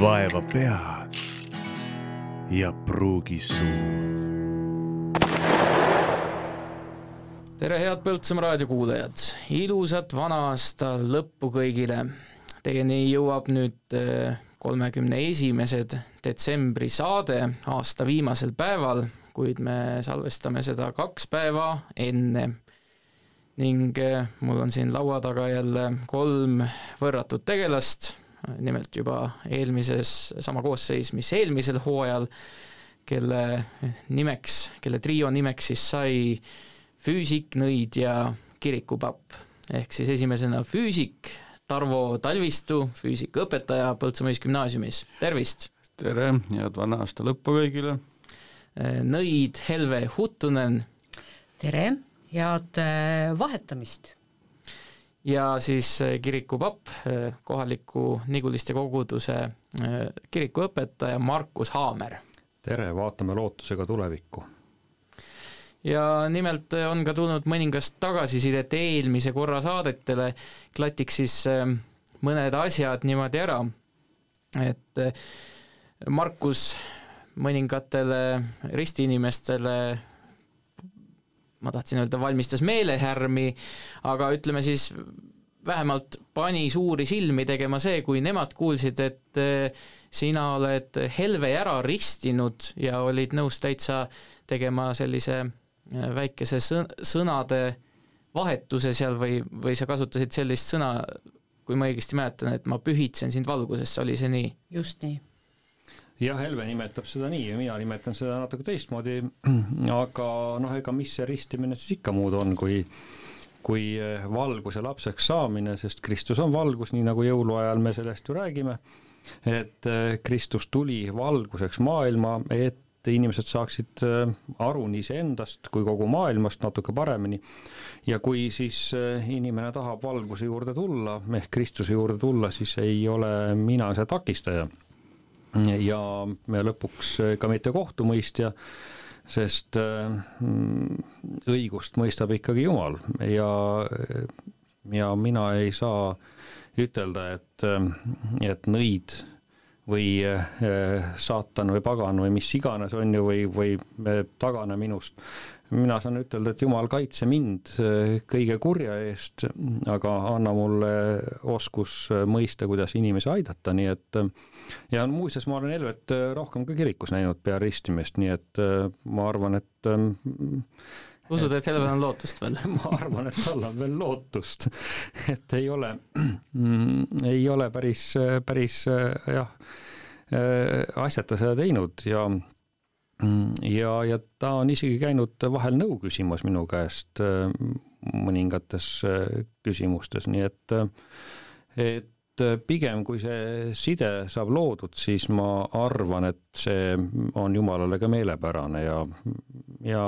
vaeva pead ja pruugi suud. tere, head Põltsamaa raadio kuulajad, ilusat vana aasta lõppu kõigile. Teieni jõuab nüüd äh, kolmekümne esimesed detsembri saade aasta viimasel päeval, kuid me salvestame seda kaks päeva enne. ning äh, mul on siin laua taga jälle kolm võrratut tegelast nimelt juba eelmises, sama koosseis, mis eelmisel hooajal, kelle nimeks, kelle trio nimeks siis sai füüsik, nõid ja kirikupapp. ehk siis esimesena füüsik, Tarvo Talvistu, füüsikaõpetaja Põltsamaa Ühisgümnaasiumis, tervist! tere, head vana aasta lõppu kõigile! nõid Helve Huttunen. tere, head äh, vahetamist! Ja siis äh, kirikupapp, äh, kohaliku Niguliste koguduse äh, kirikuõpetaja Markus Haamer. tere, vaatame lootusega tulevikku. ja nimelt on ka tulnud mõningast tagasisidet eelmise korra saadetele, klatiks siis mõned asjad niimoodi ära, et Markus mõningatele ristiinimestele ma tahtsin öelda, valmistas meelehärmi, aga ütleme siis vähemalt pani suuri silmi tegema see, kui nemad kuulsid, et eh, sina oled Helve ära ristinud ja olid nõus täitsa tegema sellise eh, väikese sõnade vahetuse seal või, või sa kasutasid sellist sõna, kui ma õigesti mäletan, et ma pühitsen sind valgusesse, oli see nii? just nii jah, Helve nimetab seda nii ja mina nimetan seda natuke teistmoodi, aga noh, ega mis see ristimine siis ikka muud on, kui kui eh, valguse lapseks saamine, sest Kristus on valgus, nii nagu jõuluajal me sellest ju räägime, et eh, Kristus tuli valguseks maailma, et inimesed saaksid eh, aru nii iseendast kui kogu maailmast natuke paremini. ja kui siis inimene tahab valguse juurde tulla, ehk Kristuse juurde tulla, siis ei ole mina see takistaja ja lõpuks ka mitte kohtumõistja, sest mm, õigust mõistab ikkagi Jumal. Ja, ja mina ei saa ütelda, et, et nõid või saatan või pagan või mis iganes on ju, või, või tagane minust mina saan ütelda, et jumal, kaitse mind äh, kõige kurja eest, aga anna mulle oskus äh, mõista, kuidas inimesi aidata, nii et äh, ja muuseas, ma olen Helvet rohkem ka kirikus näinud peale ristimist, nii et ma arvan, et usud, et Helvel on lootust veel? ma arvan, et tal on veel lootust, et ei ole, ei ole päris, päris jah, asjata seda teinud ja Mm, ja, ja ta on isegi käinud vahel nõu küsimas minu käest äh, mõningates äh, küsimustes, nii et, äh, et pigem kui see side saab loodud, siis ma arvan, et see on Jumalale ka meelepärane ja, ja,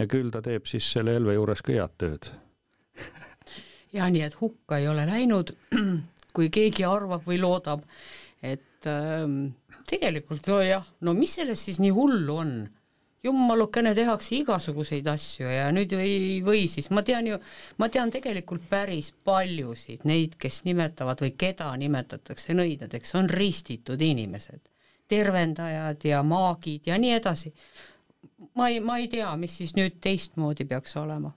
ja küll ta teeb siis selle Helve juures ka head tööd. ja nii, et hukka ei ole läinud, kui keegi arvab või loodab, et ähm, tegelikult no jah, no mis selles siis nii hullu on? jummalukene, tehakse igasuguseid asju ja nüüd ei või siis, ma tean ju, ma tean tegelikult päris paljusid neid, kes nimetavad või keda nimetatakse nõidadeks, on ristitud inimesed, tervendajad ja maagid ja nii edasi. ma ei, ma ei tea, mis siis nüüd teistmoodi peaks olema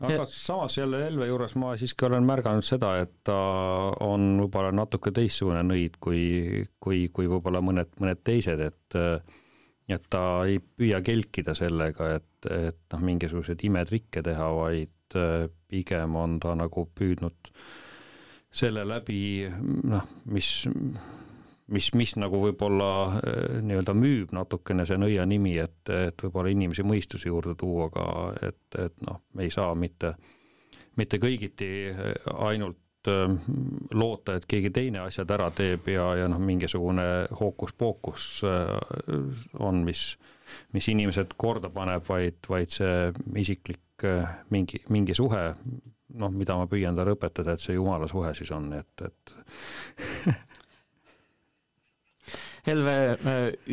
aga samas jälle Helve juures ma siiski olen märganud seda, et ta on võib-olla natuke teistsugune nõid kui, kui, kui võib-olla mõned, mõned teised, et et ta ei püüa kelkida sellega, et, et noh, mingisuguseid imetrikke teha, vaid pigem on ta nagu püüdnud selle läbi noh, mis mis, mis nagu võib-olla äh, nii-öelda müüb natukene see nõia nimi, et, et võib-olla inimesi mõistuse juurde tuua, aga et, et noh, me ei saa mitte, mitte kõigiti äh, ainult äh, loota, et keegi teine asjad ära teeb ja, ja noh, mingisugune hookus-pookus on, mis, mis inimesed korda paneb, vaid, vaid see isiklik mingi, mingi suhe, noh, mida ma püüan talle õpetada, et see jumala suhe siis on, et, et Helve,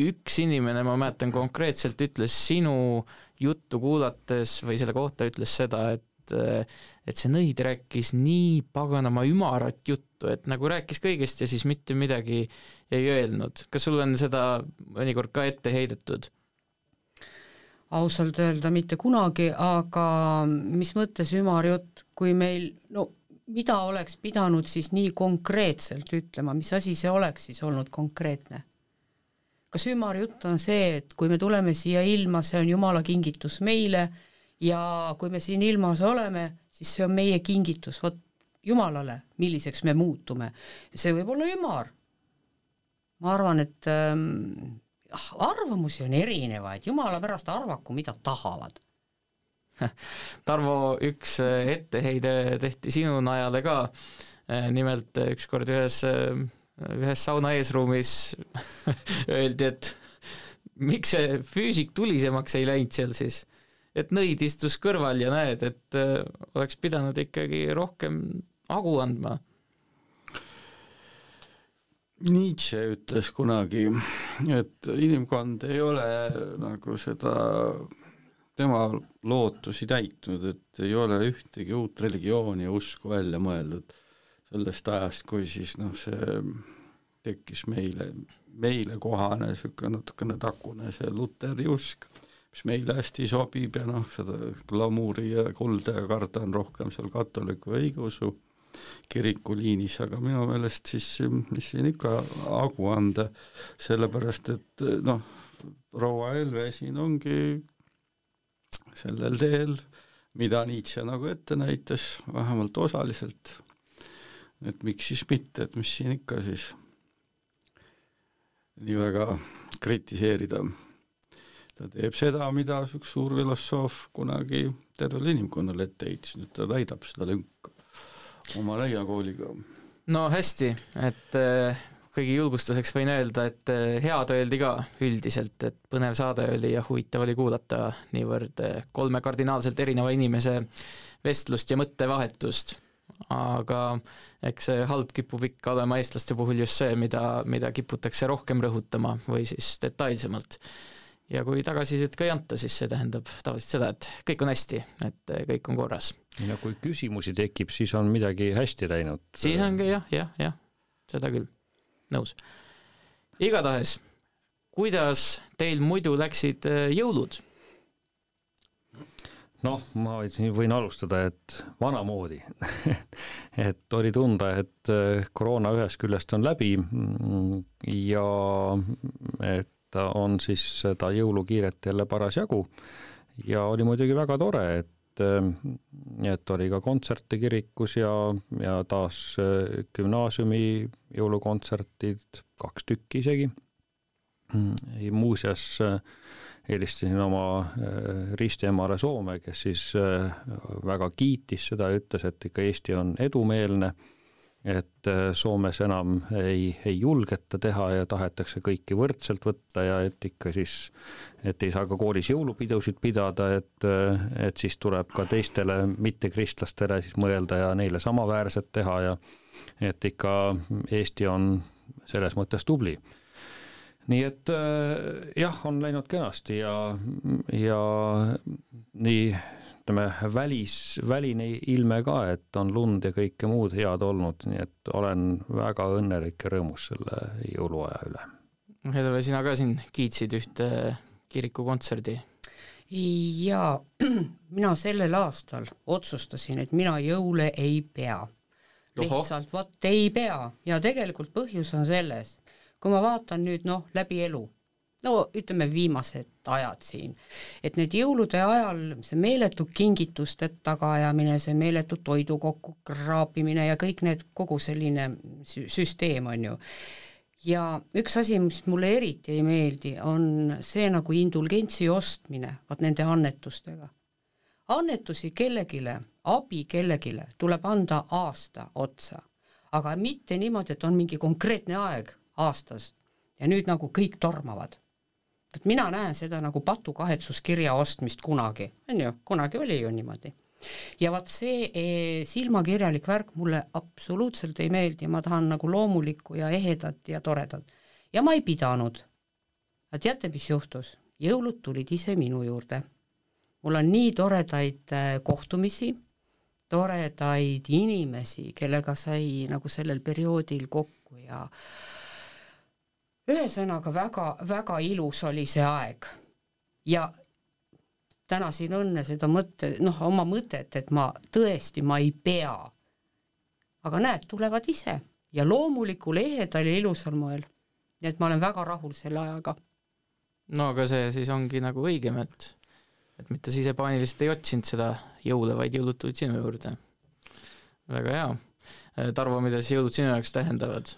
üks inimene, ma mäletan konkreetselt, ütles sinu juttu kuulates või selle kohta ütles seda, et et et see nõid rääkis nii paganama ümarat juttu, et nagu rääkis kõigest ja siis mitte midagi ei öelnud. kas sul on seda mõnikord ka ette heidetud? ausalt öelda mitte kunagi, aga mis mõttes ümar jutt, kui meil, no mida oleks pidanud siis nii konkreetselt ütlema, mis asi see oleks siis olnud konkreetne? Kas ümarjutt on see, et kui me tuleme siia ilma, see on Jumala kingitus meile ja kui me siin ilmas oleme, siis see on meie kingitus, vot Jumalale, milliseks me muutume. see võib olla ümar. ma arvan, et ähm, arvamusi on erinevaid, Jumala pärast arvaku, mida tahavad Tarvo, üks äh, etteheide tehti sinu najale ka, äh, nimelt äh, ükskord ühes, ühes sauna eesruumis öeldi, et miks see füüsik tulisemaks ei läinud seal siis. et nõid istus kõrval ja näed, et oleks pidanud ikkagi rohkem hagu andma. Nietzsche ütles kunagi, et inimkond ei ole nagu seda tema lootusi täitnud, et ei ole ühtegi uut religiooni ja usku välja mõeldud sellest ajast, kui siis noh, see tekkis meile, meile kohane niisugune natukene takune see luteri usk, mis meile hästi sobib ja noh, seda glamuuri ja kulda ja karda on rohkem seal katoliku õigeusu kiriku liinis, aga minu meelest siis, mis siin ikka hagu anda, sellepärast et noh, proua Helve siin ongi sellel teel, mida Nietzsche nagu ette näitas, vähemalt osaliselt. Et miks siis mitte, et mis siin ikka siis nii väga kritiseerida. ta teeb seda, mida üks suur filosoof kunagi tervele inimkonnale ette heitis, nüüd ta täidab seda lünka oma leiakooliga. no hästi, et kõigi julgustuseks võin öelda, et eh, head öeldi ka üldiselt, et põnev saade oli ja huvitav oli kuulata niivõrd eh, kolme kardinaalselt erineva inimese vestlust ja mõttevahetust. Aga eks see halb kipub ikka olema eestlaste puhul just see, mida, mida kiputakse rohkem rõhutama või siis detailsemalt. ja kui tagasisidet ka ei anta, siis see tähendab tavaliselt seda, et kõik on hästi, et eh, kõik on korras. ja kui küsimusi tekib, siis on midagi hästi läinud. siis ongi jah, jah, jah, seda küll nõus. igatahes, kuidas teil muidu läksid äh, jõulud? Noh, ma võin alustada, et vanamoodi et oli tunda, et äh, koroona ühest küljest on läbi ja et on siis seda jõulukiiret jälle parasjagu ja oli muidugi väga tore, et et, et oli ka kontserte kirikus ja, ja taas äh, gümnaasiumi jõulukontserdid, kaks tükki isegi. muuseas äh, helistasin oma äh, ristiemale Soome, kes siis väga kiitis seda ja ütles, et ikka Eesti on edumeelne et äh, Soomes enam ei, ei julgeta teha ja tahetakse kõiki võrdselt võtta ja et ikka siis, et ei saa ka koolis jõulupidusid pidada, et, äh, et siis tuleb ka teistele mittekristlastele siis mõelda ja neile samaväärset teha ja et ikka Eesti on selles mõttes tubli nii et äh, jah, on läinud kenasti ja, ja nii ütleme, välis, väline ilme ka, et on lund ja kõike muud head olnud, nii et olen väga õnnelik ja rõõmus selle jõuluaja üle. Helve, sina ka siin kiitsid ühte kirikukontserdi? jaa, mina sellel aastal otsustasin, et mina jõule ei pea. lihtsalt vot ei pea ja tegelikult põhjus on selles, kui ma vaatan nüüd noh, läbi elu no ütleme, viimased ajad siin, et need jõulude ajal see meeletu kingituste tagaajamine, see meeletu toidu kokku kraapimine ja kõik need, kogu selline süsteem on ju, ja üks asi, mis mulle eriti ei meeldi, on see nagu indulgentsi ostmine, vot nende annetustega. annetusi kellelegi, abi kellelegi tuleb anda aasta otsa, aga mitte niimoodi, et on mingi konkreetne aeg aastas ja nüüd nagu kõik tormavad et mina näen seda nagu patukahetsuskirja ostmist kunagi, on ju, kunagi oli ju niimoodi. ja vot see e, silmakirjalik värk mulle absoluutselt ei meeldi, ma tahan nagu loomulikku ja ehedat ja toredat. ja ma ei pidanud. aga teate, mis juhtus? jõulud tulid ise minu juurde. mul on nii toredaid äh, kohtumisi, toredaid inimesi, kellega sai nagu sellel perioodil kokku ja ühesõnaga väga, väga ilus oli see aeg. ja tänasin õnne seda mõtte, noh, oma mõtet, et ma tõesti, ma ei pea. aga näed, tulevad ise ja loomulikul ehedal ja ilusal moel. nii et ma olen väga rahul selle ajaga. no aga see siis ongi nagu õigem, et et mitte sa ise paaniliselt ei otsinud seda jõule, vaid jõulud tulid sinu juurde. väga hea. Tarvo, mida siis jõulud sinu jaoks tähendavad?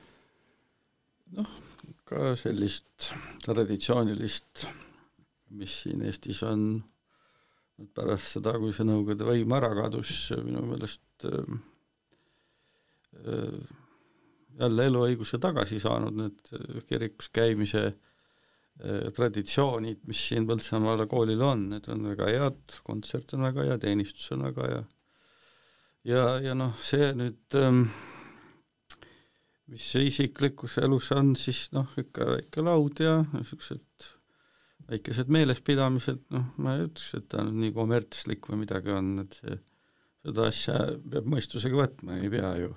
noh, ka sellist traditsioonilist, mis siin Eestis on pärast seda, kui see Nõukogude võim ära kadus, minu meelest äh, äh, jälle eluõiguse tagasi saanud, need kirikus käimise äh, traditsioonid, mis siin Põltsamaale koolil on, need on väga head, kontsert on väga hea, teenistus on väga hea. ja, ja noh, see nüüd ähm, mis isiklikus elus on, siis noh, ikka väike laud ja niisugused väikesed meelespidamised, noh, ma ei ütleks, et ta nüüd nii kommertslik või midagi on, et see, seda asja peab mõistusega võtma, ei pea ju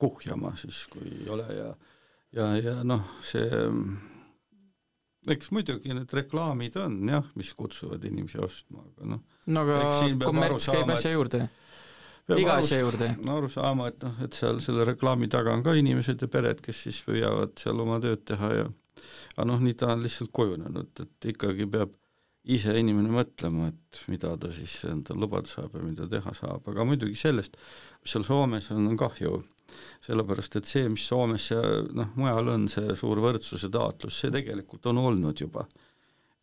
kuhjama siis, kui ei ole ja ja, ja noh, see eks muidugi need reklaamid on jah, mis kutsuvad inimesi ostma, aga noh no aga kommerts käib asja juurde iga asja juurde. aru saama, et noh, et seal selle reklaami taga on ka inimesed ja pered, kes siis püüavad seal oma tööd teha ja aga noh, nii ta on lihtsalt kujunenud, et ikkagi peab ise inimene mõtlema, et mida ta siis endale lubada saab ja mida teha saab, aga muidugi sellest, mis seal Soomes on, on kahju. sellepärast, et see, mis Soomes ja noh, mujal on see suur võrdsuse taotlus, see tegelikult on olnud juba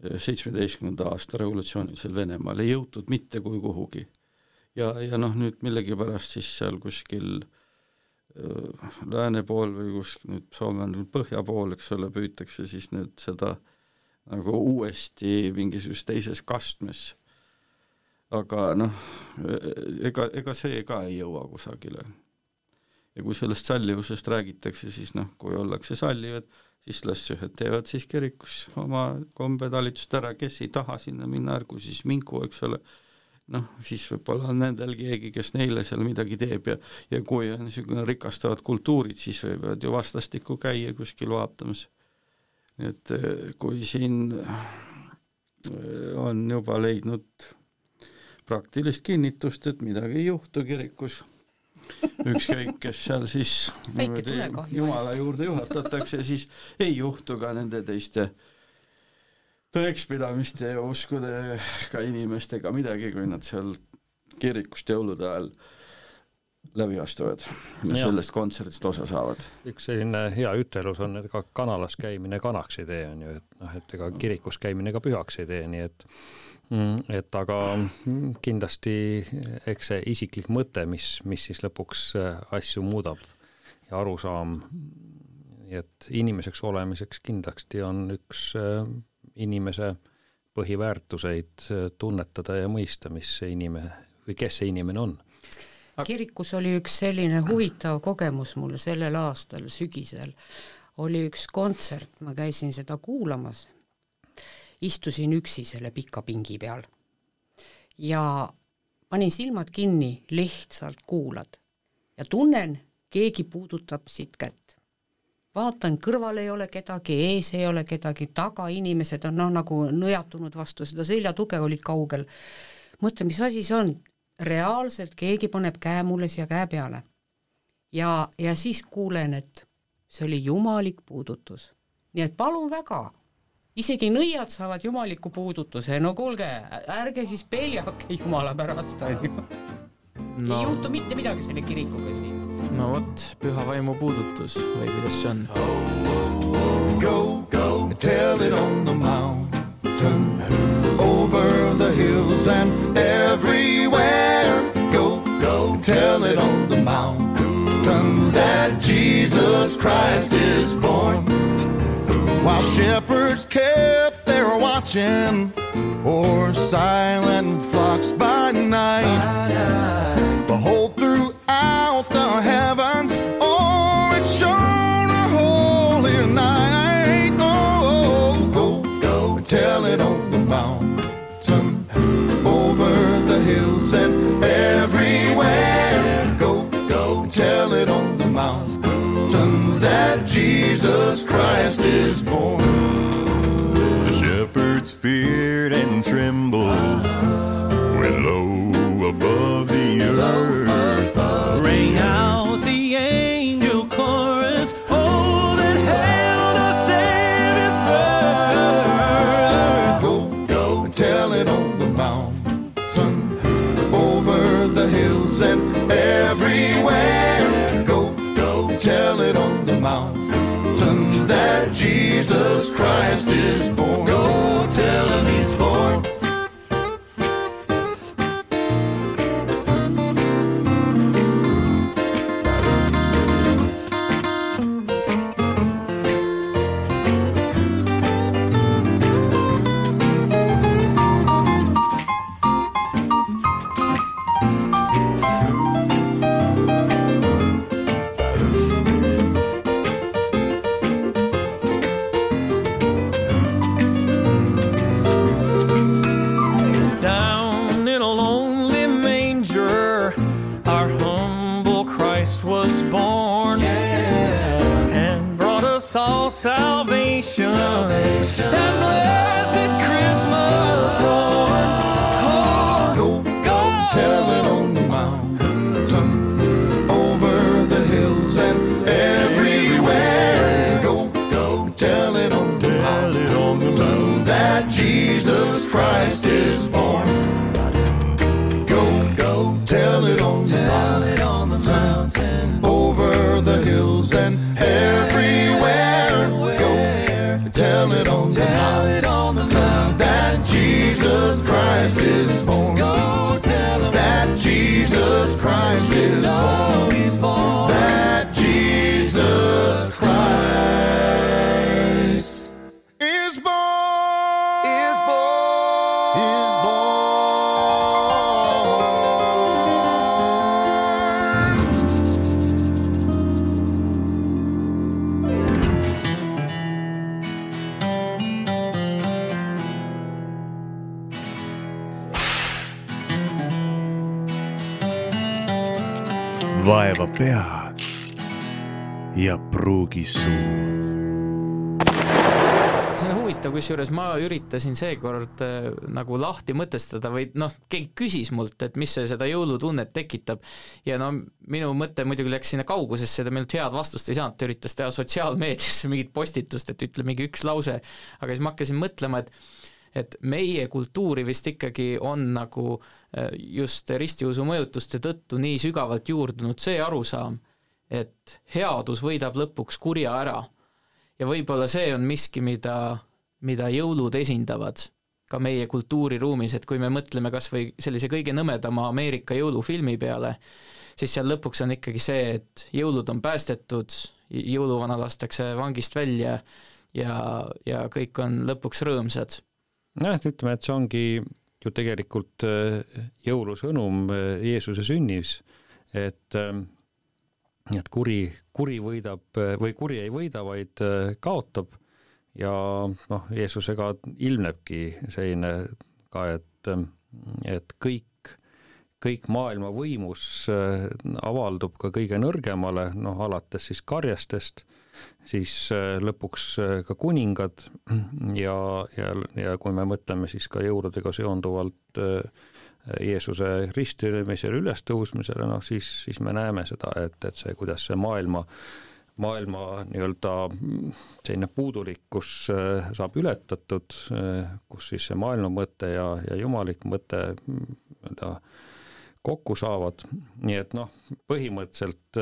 seitsmeteistkümnenda aasta revolutsioonisel Venemaal, ei jõutud mitte kui kuhugi ja, ja noh, nüüd millegipärast siis seal kuskil äh, lääne pool või kuskil nüüd Soome on põhja pool, eks ole, püütakse siis nüüd seda nagu uuesti mingisuguses teises kastmes. aga noh, ega, ega see ka ei jõua kusagile. ja kui sellest sallivusest räägitakse, siis noh, kui ollakse sallivad, siis las ühed teevad siis kirikus oma kombetalitust ära, kes ei taha sinna minna, ärgu siis mingu, eks ole noh, siis võib-olla on nendel keegi, kes neile seal midagi teeb ja ja kui on niisugune rikastavad kultuurid, siis võivad ju vastastikku käia kuskil vaatamas. et eh, kui siin eh, on juba leidnud praktilist kinnitust, et midagi ei juhtu kirikus, ükskõik, kes seal siis niimoodi jumala juurde juhatatakse, siis ei juhtu ka nende teiste äh, tõekspidamiste ja uskudega inimestega midagi, kui nad seal kirikust jõulude ajal läbi astuvad ja, ja sellest kontserdist osa saavad. üks selline hea ütelus on, et ka kanalas käimine kanaks ei tee, on ju, et noh, et ega kirikus käimine ka pühaks ei tee, nii et mm, et aga kindlasti eks see isiklik mõte, mis, mis siis lõpuks äh, asju muudab ja arusaam, et inimeseks olemiseks kindlasti on üks äh, inimese põhiväärtuseid äh, tunnetada ja mõista, mis see inimene või kes see inimene on. kirikus oli üks selline huvitav kogemus mul sellel aastal sügisel, oli üks kontsert, ma käisin seda kuulamas, istusin üksi selle pika pingi peal. Ja panin silmad kinni, lihtsalt kuulad. Ja tunnen, keegi puudutab siit kätt vaatan, kõrval ei ole kedagi, ees ei ole kedagi, taga inimesed on noh, nagu nõjatunud vastu seda seljatuge, olid kaugel. mõtle, mis asi see on, reaalselt keegi paneb käe mulle siia käe peale. ja, ja siis kuulen, et see oli jumalik puudutus. nii et palun väga, isegi nõiad saavad jumaliku puudutuse, no kuulge, ärge siis peljake jumala pärast, on ju. ei juhtu mitte midagi selle kirikuga siin no vot, püha vaimu puudutus või kuidas see on? Go, go, tell it on the mountain, over the hills and everywhere. Go, go, tell it on the mountain that Jesus Christ is born. While shepherds kept their watching, or silent flocks by night, behold out the heavens. Oh, it shone a holy night. Oh, go, go, tell it on the mountain, over the hills and everywhere. Go, go, tell it on the mountain that Jesus Christ is born. The shepherds feared and trembled Jesus Christ is born. Go pead ja pruugi suud. see on huvitav, kusjuures ma üritasin seekord äh, nagu lahti mõtestada või noh, keegi küsis mult, et mis see seda jõulutunnet tekitab. Ja no minu mõte muidugi läks sinna kaugusesse, ta minult head vastust ei saanud, ta üritas teha sotsiaalmeediasse mingit postitust, et ütle mingi üks lause, aga siis ma hakkasin mõtlema, et et meie kultuuri vist ikkagi on nagu äh, just ristiusu mõjutuste tõttu nii sügavalt juurdunud see arusaam, et headus võidab lõpuks kurja ära ja võib-olla see on miski, mida, mida jõulud esindavad ka meie kultuuriruumis, et kui me mõtleme kas või sellise kõige nõmedama Ameerika jõulufilmi peale, siis seal lõpuks on ikkagi see, et jõulud on päästetud, jõuluvana lastakse vangist välja ja, ja kõik on lõpuks rõõmsad. Jah, et ütleme, et see ongi ju tegelikult äh, jõulusõnum äh, Jeesuse sünnis, et ähm, et kuri, kuri võidab äh, või kuri ei võida, vaid kaotab. Ja noh, Jeesusega ilmnebki selline ka, et, ähm, et kõik, kõik maailma võimus avaldub ka kõige nõrgemale, noh alates siis karjastest, siis lõpuks ka kuningad. Ja, ja, ja kui me mõtleme siis ka jõuludega seonduvalt Jeesuse ristiülemisele, ülestõusmisele, noh siis, siis me näeme seda, et, et see, kuidas see maailma, maailma nii-öelda selline puudulikkus saab ületatud, kus siis see maailma mõte ja, ja jumalik mõte nii-öelda kokku saavad, nii et noh, põhimõtteliselt,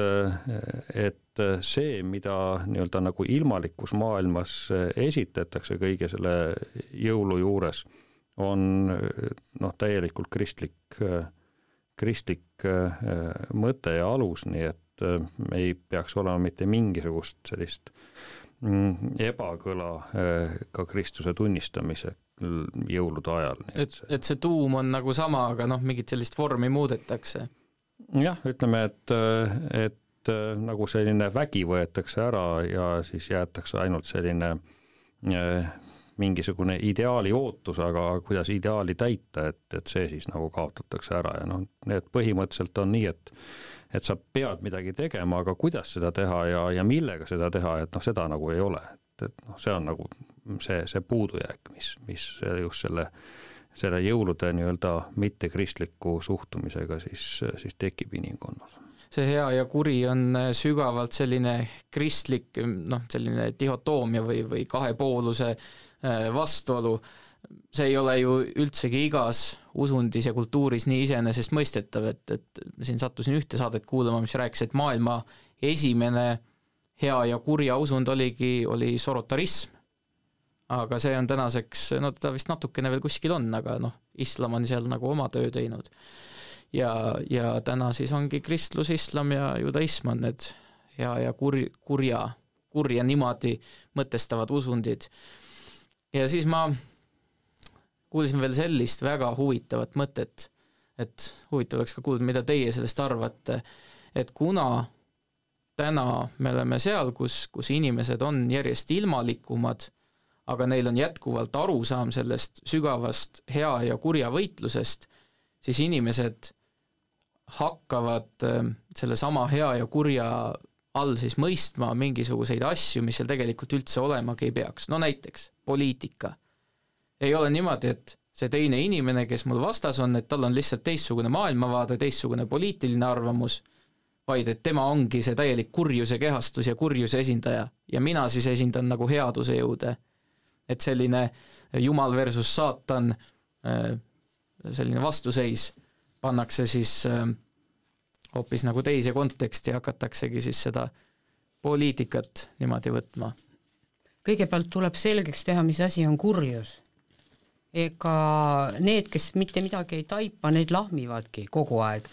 et see, mida nii-öelda nagu ilmalikus maailmas esitatakse kõige selle jõulu juures, on noh, täielikult kristlik, kristlik mõte ja alus, nii et ei peaks olema mitte mingisugust sellist mm, ebakõla ka Kristuse tunnistamisel jõulude ajal. et, et see tuum on nagu sama, aga noh, mingit sellist vormi muudetakse. jah, ütleme, et, et nagu selline vägi võetakse ära ja siis jäetakse ainult selline mingisugune ideaali ootus, aga kuidas ideaali täita, et, et see siis nagu kaotatakse ära ja noh, need põhimõtteliselt on nii, et et sa pead midagi tegema, aga kuidas seda teha ja, ja millega seda teha, et noh, seda nagu ei ole, et, et noh, see on nagu see, see puudujääk, mis, mis just selle selle jõulude nii-öelda mittekristliku suhtumisega siis, siis tekib inimkonnal. See hea ja kuri on äh, sügavalt selline kristlik noh, selline dihhotoomia või, või kahepooluse äh, vastuolu, see ei ole ju üldsegi igas usundis ja kultuuris nii iseenesestmõistetav, et, et siin sattusin ühte saadet kuulama, mis rääkis, et maailma esimene hea ja kurja usund oligi, oli sorotarism. aga see on tänaseks, no ta vist natukene veel kuskil on, aga noh, islam on seal nagu oma töö teinud ja, ja täna siis ongi kristlus, islam ja judaism on need hea ja kur-, kurja, kurja niimoodi mõtestavad usundid. ja siis ma kuulsin veel sellist väga huvitavat mõtet, et huvitav oleks ka kuulda, mida teie sellest arvate, et kuna täna me oleme seal, kus, kus inimesed on järjest ilmalikumad, aga neil on jätkuvalt arusaam sellest sügavast hea ja kurja võitlusest, siis inimesed hakkavad ähm, sellesama hea ja kurja all siis mõistma mingisuguseid asju, mis seal tegelikult üldse olemagi ei peaks, no näiteks poliitika. ei ole niimoodi, et see teine inimene, kes mul vastas on, et tal on lihtsalt teistsugune maailmavaade, teistsugune poliitiline arvamus, vaid et tema ongi see täielik kurjuse kehastus ja kurjuse esindaja ja mina siis esindan nagu headuse jõude. et selline jumal versus saatan, äh, selline vastuseis pannakse siis äh, hoopis nagu teise konteksti, hakataksegi siis seda poliitikat niimoodi võtma. kõigepealt tuleb selgeks teha, mis asi on kurjus. ega need, kes mitte midagi ei taipa, need lahmivadki kogu aeg,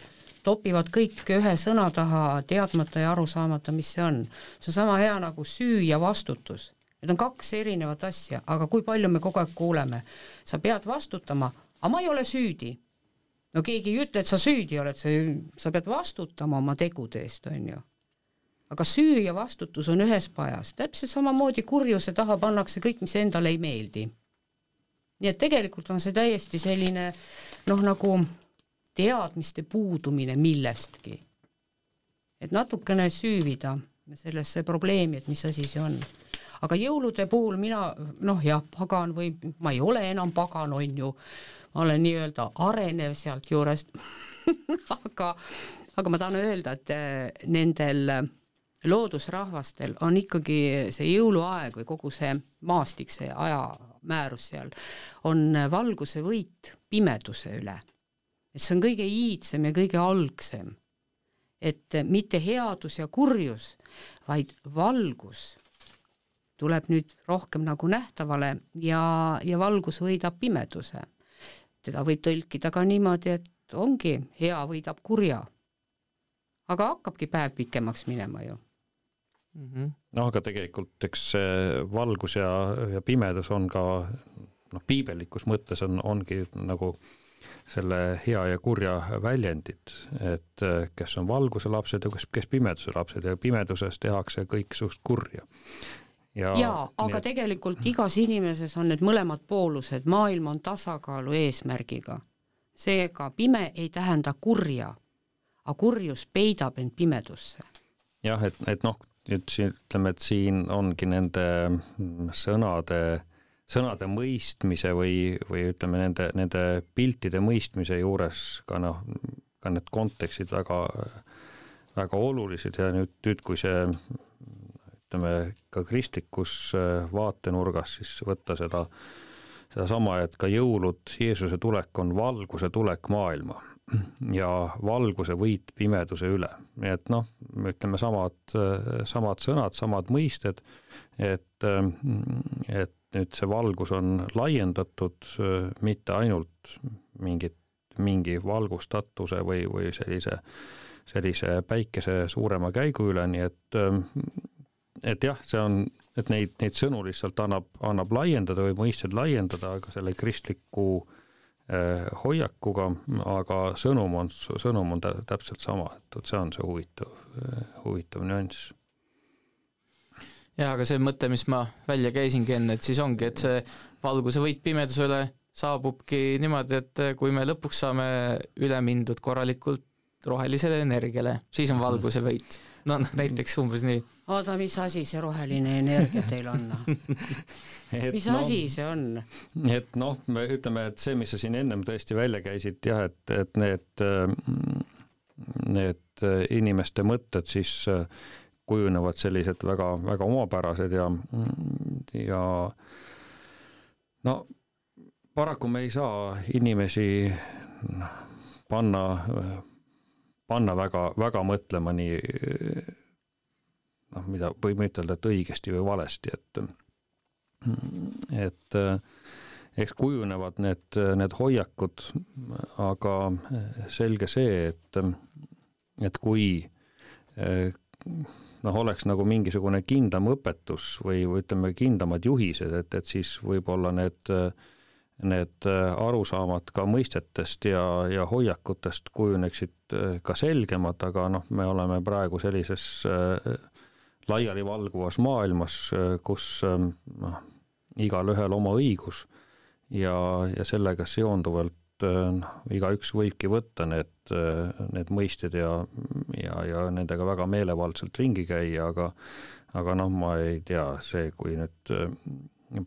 topivad kõik ühe sõna taha, teadmata ja aru saamata, mis see on. see on sama hea nagu süü ja vastutus. Need on kaks erinevat asja, aga kui palju me kogu aeg kuuleme, sa pead vastutama, aga ma ei ole süüdi no keegi ei ütle, et sa süüdi oled, sa, sa pead vastutama oma tegude eest, on ju. aga süü ja vastutus on ühes pajas, täpselt samamoodi kurjuse taha pannakse kõik, mis endale ei meeldi. nii et tegelikult on see täiesti selline noh, nagu teadmiste puudumine millestki. et natukene süüvida sellesse probleemi, et mis asi see on aga jõulude puhul mina noh jah, pagan või ma ei ole enam pagan, on ju, ma olen nii-öelda arenev sealt juurest aga, aga ma tahan öelda, et eh, nendel loodusrahvastel on ikkagi see jõuluaeg või kogu see maastik, see ajamäärus seal, on valguse võit pimeduse üle. Et see on kõige iidsem ja kõige algsem. et mitte headus ja kurjus, vaid valgus tuleb nüüd rohkem nagu nähtavale ja, ja valgus võidab pimeduse teda võib tõlkida ka niimoodi, et ongi hea võidab kurja. aga hakkabki päev pikemaks minema ju mm. -hmm. noh, aga tegelikult eks see valgus ja, ja pimedus on ka noh, piibellikus mõttes on, ongi nagu selle hea ja kurja väljendid, et kes on valguse lapsed ja kes, kes pimeduse lapsed ja pimeduses tehakse kõik suht kurja ja, ja, aga et... tegelikult igas inimeses on need mõlemad poolused, maailm on tasakaalu eesmärgiga. seega pime ei tähenda kurja, aga kurjus peidab end pimedusse. jah, et, et noh, nüüd siin ütleme, et siin ongi nende sõnade, sõnade mõistmise või, või ütleme, nende, nende piltide mõistmise juures ka noh, ka need kontekstid väga, väga olulised ja nüüd, nüüd kui see ütleme ka kristlikus äh, vaatenurgas siis võtta seda, sedasama, et ka jõulud, Jeesuse tulek on valguse tulek maailma ja valguse võit pimeduse üle, nii et noh, me ütleme samad, samad sõnad, samad mõisted, et, äh, et nüüd see valgus on laiendatud äh, mitte ainult mingit, mingi valgustatuse või, või sellise, sellise päikese suurema käigu üle, nii et et jah, see on, et neid, neid sõnu lihtsalt annab, annab laiendada või mõisteid laiendada, aga selle kristliku äh, hoiakuga, aga sõnum on, sõnum on täpselt sama, et vot see on see huvitav, huvitav nüanss jaa, aga see mõte, mis ma välja käisingi enne, et siis ongi, et see valguse võit pimedusele saabubki niimoodi, et kui me lõpuks saame üle mindud korralikult rohelisele energiale, siis on valguse võit. no näiteks umbes nii oota, mis asi see roheline energia teil on? mis noh, asi see on? et noh, me ütleme, et see, mis sa siin ennem tõesti välja käisid jah, et, et need, need inimeste mõtted siis äh, kujunevad sellised väga-väga omapärased ja, ja no paraku me ei saa inimesi panna, panna väga, väga mõtlema nii noh, mida võime ütelda, et õigesti või valesti, et et eks kujunevad need, need hoiakud, aga selge see, et et kui noh, oleks nagu mingisugune kindlam õpetus või, või ütleme, kindlamad juhised, et, et siis võib-olla need need arusaamad ka mõistetest ja, ja hoiakutest kujuneksid ka selgemad, aga noh, me oleme praegu sellises äh, laialivalguvas maailmas, kus ähm, noh, igalühel oma õigus ja, ja sellega seonduvalt äh, noh, igaüks võibki võtta need, need mõisted ja, ja, ja nendega väga meelevaldselt ringi käia, aga aga noh, ma ei tea, see, kui nüüd äh,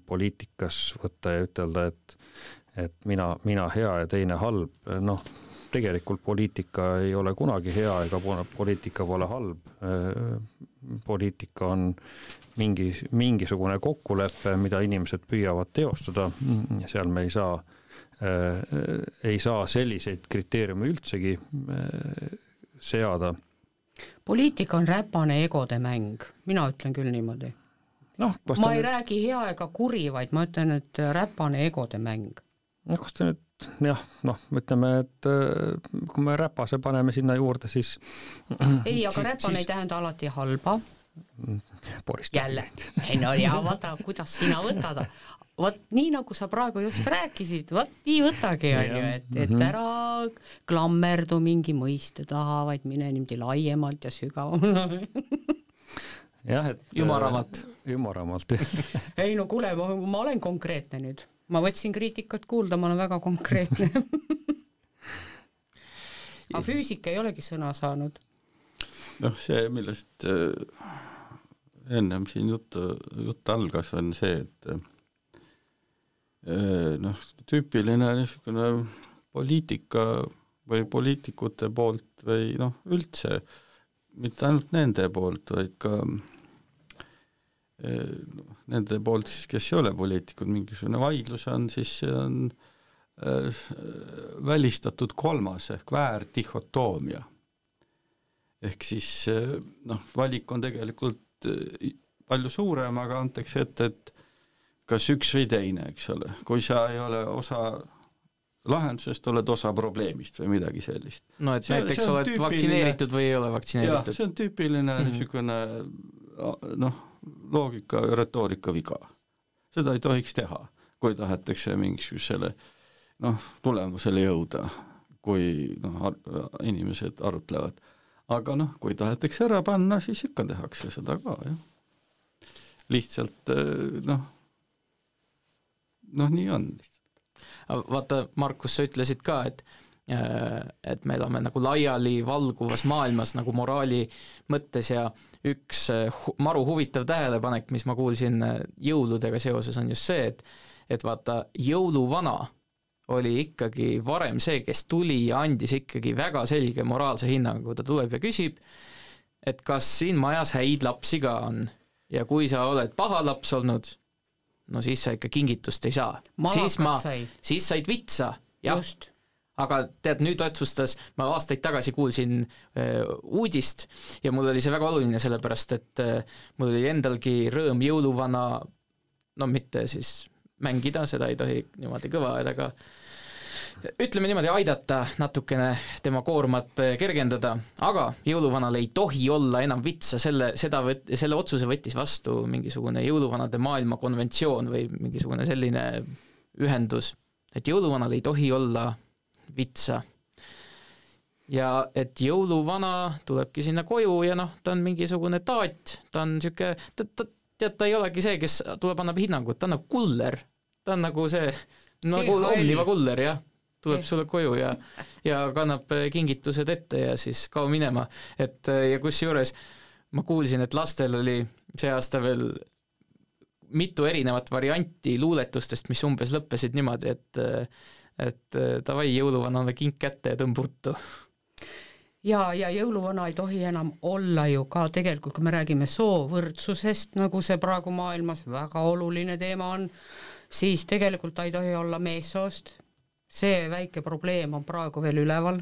poliitikas võtta ja ütelda, et et mina, mina hea ja teine halb, noh, tegelikult poliitika ei ole kunagi hea ega po- poliitika pole halb poliitika on mingi, mingisugune kokkulepe, mida inimesed püüavad teostada, seal me ei saa äh,, ei saa selliseid kriteeriume üldsegi äh, seada. poliitika on räpane egode mäng, mina ütlen küll niimoodi. noh, ma ei nüüd, räägi hea ega kuri, vaid ma ütlen, et räpane egode mäng. noh, kas ta nüüd jah, noh, ütleme, et äh, kui me räpase paneme sinna juurde, siis ei, aga Siis- räpane ei siis- tähenda alati halba, porist jälle. ei no ja vaata, kuidas sina võtad, vot nii nagu sa praegu just rääkisid, vot nii võtagi, on ju, et, et ära klammerdu mingi mõiste taha, vaid mine niimoodi laiemalt ja sügavamalt. jah, et Ümaramalt.. ümaramalt, ei no kuule, ma, ma olen konkreetne nüüd, ma võtsin kriitikat kuulda, ma olen väga konkreetne. aga füüsika ei olegi sõna saanud. noh, see, millest äh, ennem siin juttu, jutt algas, on see, et äh, noh, tüüpiline niisugune poliitika või poliitikute poolt või noh, üldse mitte ainult nende poolt, vaid ka noh, nende poolt siis, kes ei ole poliitikud, mingisugune vaidlus on, siis see on välistatud kolmas ehk väärdihotoomia ehk siis noh, valik on tegelikult palju suurem, aga antakse ette, et kas üks või teine, eks ole, kui sa ei ole osa lahendusest, oled osa probleemist või midagi sellist. no et See- näiteks see oled tüüpiline- vaktsineeritud või ei ole vaktsineeritud see on tüüpiline mm Mhm. -hmm. niisugune noh, loogika ja retoorika viga. seda ei tohiks teha, kui tahetakse mingisugusele noh, tulemusele jõuda, kui noh, inimesed arutlevad. aga noh, kui tahetakse ära panna, siis ikka tehakse seda ka, jah. lihtsalt eh, noh, noh, nii on Aga vaata, Markus, sa ütlesid ka, et äh, et me elame nagu laialivalguvas maailmas nagu moraali mõttes ja üks äh, maru huvitav tähelepanek, mis ma kuulsin äh, jõuludega seoses, on just see, et et vaata, jõuluvana oli ikkagi varem see, kes tuli ja andis ikkagi väga selge moraalse hinnangu, ta tuleb ja küsib, et kas siin majas häid lapsi ka on. Ja kui sa oled paha laps olnud, no siis sa ikka kingitust ei saa. siis ma siis said vitsa, jah, just. aga tead, nüüd otsustas, ma aastaid tagasi kuulsin öö, uudist ja mul oli see väga oluline, sellepärast et öö, mul oli endalgi rõõm jõuluvana, no mitte siis mängida, seda ei tohi niimoodi kõva häälega ütleme niimoodi, aidata natukene tema koormat öö, kergendada, aga jõuluvanal ei tohi olla enam vitsa, selle, seda võt-, selle otsuse võttis vastu mingisugune jõuluvanade maailmakonventsioon või mingisugune selline ühendus, et jõuluvanal ei tohi olla vitsa. ja et jõuluvana tulebki sinna koju ja noh, ta on mingisugune taat, ta on niisugune, ta, ta, tead, ta ei olegi see, kes tuleb, annab hinnangut, ta on nagu kuller. ta on nagu see, nagu. Omniva kuller, jah. Tuleb sulle koju ja, ja kannab eh, kingitused ette ja siis kao minema. et eh, ja kusjuures ma kuulsin, et lastel oli see aasta veel mitu erinevat varianti luuletustest, mis umbes lõppesid niimoodi, et et davai, jõuluvanale kink kätte ja tõmba uttu. ja, ja jõuluvana ei tohi enam olla ju ka tegelikult, kui me räägime soovõrdsusest, nagu see praegu maailmas väga oluline teema on, siis tegelikult ta ei tohi olla meessoost, see väike probleem on praegu veel üleval,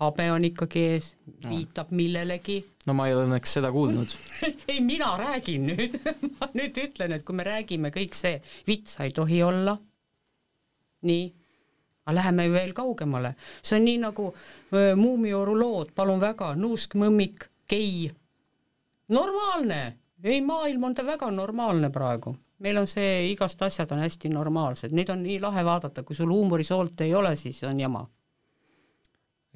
habe on ikkagi ees, viitab millelegi. No ma ei ole õnneks seda kuulnud. ei, mina räägin nüüd. Ma nüüd ütlen, et kui me räägime kõik see, vitsa ei tohi olla, nii, aga läheme veel kaugemale, see on nii nagu öö, Muumioru lood, palun väga, Nuusk, mõmmik, gei, normaalne, ei, maailm on ta väga normaalne praegu meil on see, igast asjad on hästi normaalsed, neid on nii lahe vaadata, kui sul huumorisoolt ei ole, siis on jama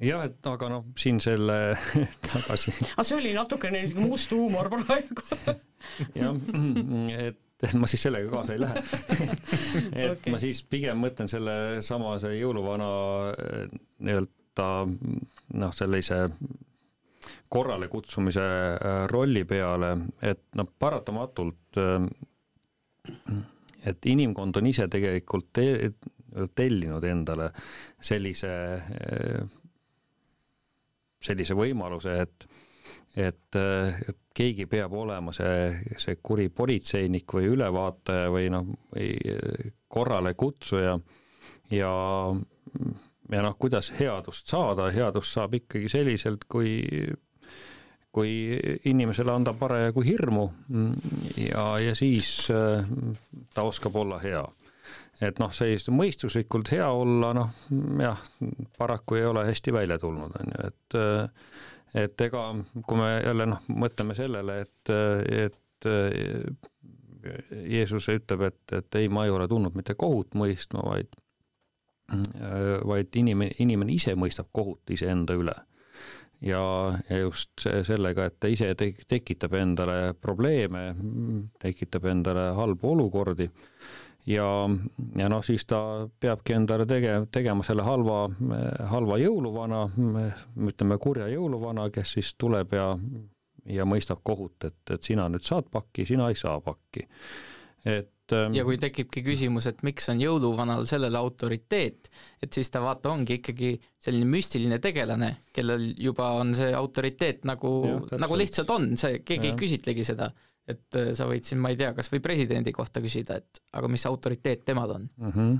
jah, et aga noh, siin selle tagasi. aga see oli natukene must huumor praegu jah, et et ma siis sellega kaasa ei lähe et okay. ma siis pigem mõtlen sellesama, see jõuluvana nii-öelda noh, sellise korrale kutsumise eh, rolli peale, et noh, paratamatult eh, et inimkond on ise tegelikult te tellinud endale sellise sellise võimaluse, et et, et keegi peab olema see, see kuri politseinik või ülevaataja või noh, või korralekutsuja ja ja noh, kuidas headust saada, headust saab ikkagi selliselt, kui kui inimesele anda parajagu hirmu ja, ja siis ta oskab olla hea et noh, sellist mõistuslikult hea olla, noh jah, paraku ei ole hästi välja tulnud, on ju, et et ega kui me jälle noh, mõtleme sellele, et, et Jeesus ütleb, et, et ei, ma ei ole tulnud mitte kohut mõistma, vaid vaid inimene, inimene ise mõistab kohut iseenda üle. Ja, ja just sellega, et ta ise te tekitab endale probleeme, tekitab endale halbu olukordi ja, ja noh, siis ta peabki endale tege-, tegema selle halva, halva jõuluvana, ütleme kurja jõuluvana, kes siis tuleb ja, ja mõistab kohut, et, et sina nüüd saad pakki, sina ei saa pakki. et ja kui tekibki küsimus, et miks on jõuluvanal sellele autoriteet, et siis ta vaata, ongi ikkagi selline müstiline tegelane, kellel juba on see autoriteet nagu, nagu lihtsalt on, see, keegi ja. ei küsitlegi seda et äh, sa võid siin, ma ei tea, kas või presidendi kohta küsida, et aga mis autoriteet temal on mm. -hmm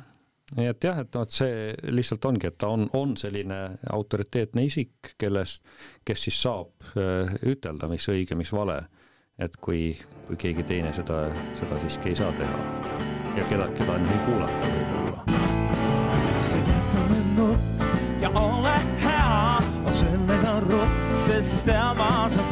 nii et jah, et noh, et see lihtsalt ongi, et ta on, on selline autoriteetne isik, kellest, kes siis saab äh, ütelda, mis õige, mis vale. Et kui, kui keegi teine seda, seda siiski ei saa teha ja keda, keda ei kuulata võib-olla. sa jäta mu nutt ja ole hea, sellega rutt, sest tema sa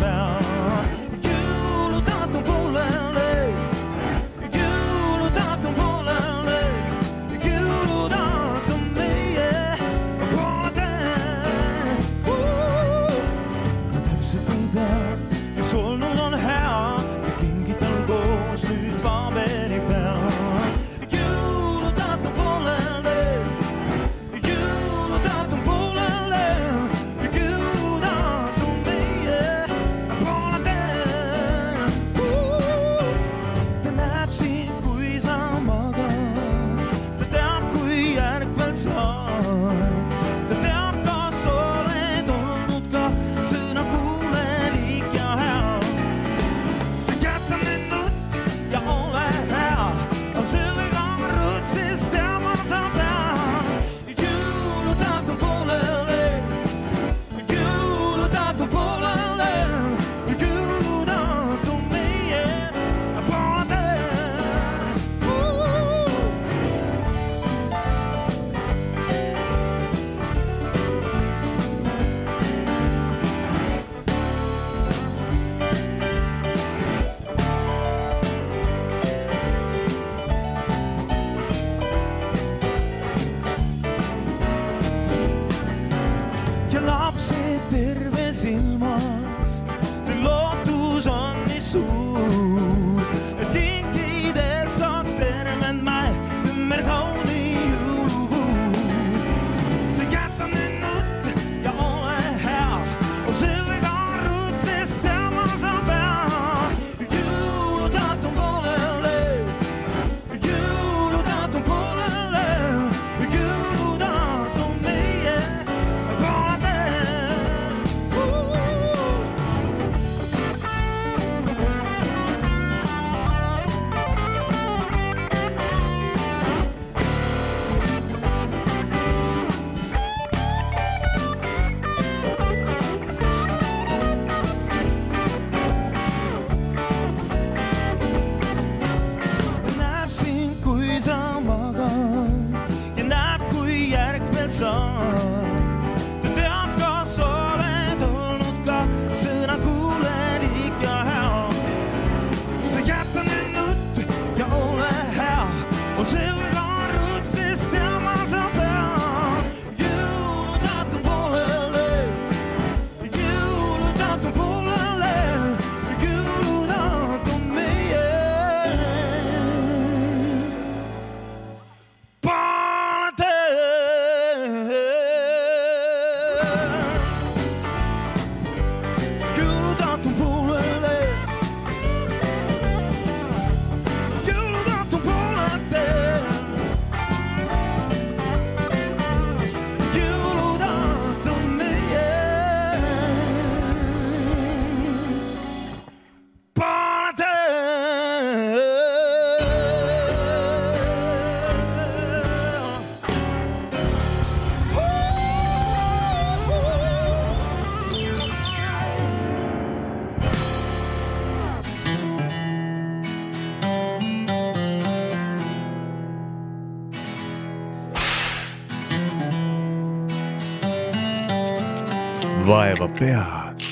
pead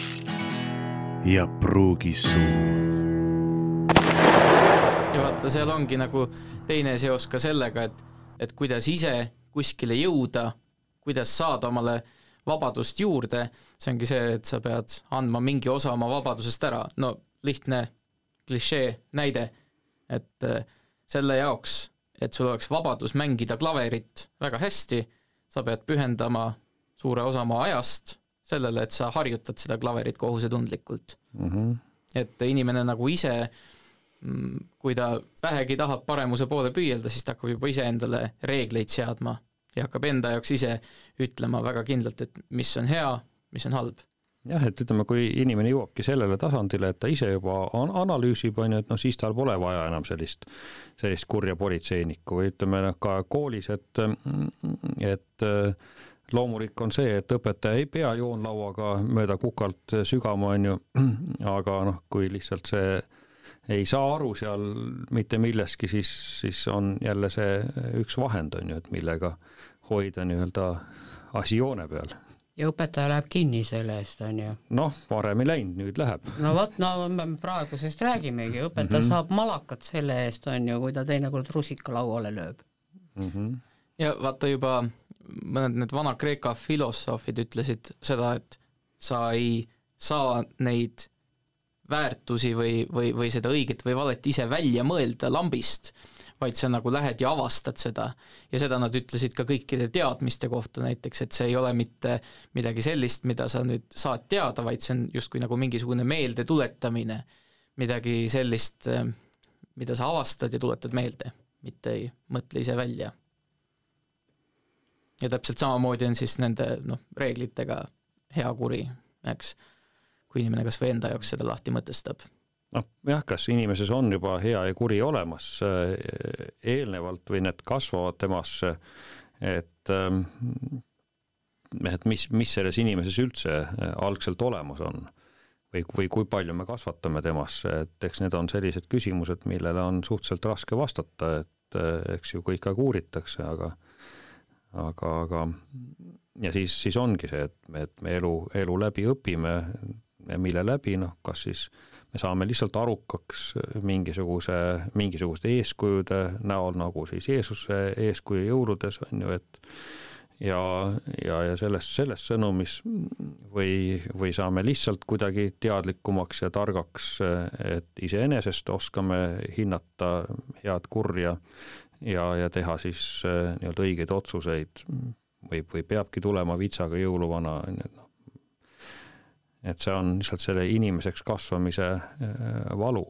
ja pruugi suud. ja vaata, seal ongi nagu teine seos ka sellega, et, et kuidas ise kuskile jõuda, kuidas saada omale vabadust juurde, see ongi see, et sa pead andma mingi osa oma vabadusest ära, no lihtne klišee näide, et äh, selle jaoks, et sul oleks vabadus mängida klaverit väga hästi, sa pead pühendama suure osa oma ajast sellele, et sa harjutad seda klaverit kohusetundlikult mm. -hmm. et inimene nagu ise, kui ta vähegi tahab paremuse poole püüelda, siis ta hakkab juba iseendale reegleid seadma ja hakkab enda jaoks ise ütlema väga kindlalt, et mis on hea, mis on halb. jah, et ütleme, kui inimene jõuabki sellele tasandile, et ta ise juba an- analüüsib, on ju, et noh, siis tal pole vaja enam sellist, sellist kurja politseinikku või ütleme noh, ka koolis, et, et loomulik on see, et õpetaja ei pea joonlauaga mööda kukalt sügama, on ju, aga noh, kui lihtsalt see ei saa aru seal mitte millestki, siis, siis on jälle see üks vahend, on ju, et millega hoida nii-öelda asi joone peal ja õpetaja läheb kinni selle eest, on ju. noh, varem ei läinud, nüüd läheb. no vot, no me praegusest räägimegi, õpetaja mm -hmm. saab malakat selle eest, on ju, kui ta teinekord rusika lauale lööb. Mm -hmm. ja vaata juba mõned need Vana-Kreeka filosoofid ütlesid seda, et sa ei saa neid väärtusi või, või, või seda õiget või valet ise välja mõelda lambist, vaid sa nagu lähed ja avastad seda. ja seda nad ütlesid ka kõikide teadmiste kohta näiteks, et see ei ole mitte midagi sellist, mida sa nüüd saad teada, vaid see on justkui nagu mingisugune meeldetuletamine, midagi sellist, mida sa avastad ja tuletad meelde, mitte ei mõtle ise välja ja täpselt samamoodi on siis nende noh, reeglitega hea-kuri, eks, kui inimene kas või enda jaoks seda lahti mõtestab. noh jah, kas inimeses on juba hea ja kuri olemas äh, eelnevalt või need kasvavad temasse, et ähm, et mis, mis selles inimeses üldse algselt olemas on või, või kui palju me kasvatame temasse, et eks need on sellised küsimused, millele on suhteliselt raske vastata, et eks ju kõik aeg uuritakse, aga aga, aga ja siis, siis ongi see, et me, et me elu, elu läbi õpime mille läbi, noh, kas siis me saame lihtsalt arukaks mingisuguse, mingisuguste eeskujude näol, nagu siis Jeesuse eeskuju jõuludes on ju, et ja, ja, ja selles, selles sõnumis või, või saame lihtsalt kuidagi teadlikumaks ja targaks, et iseenesest oskame hinnata head-kurja ja, ja teha siis äh, nii-öelda õigeid otsuseid või, või peabki tulema vitsaga jõuluvana, on ju, noh. et see on lihtsalt selle inimeseks kasvamise äh, valu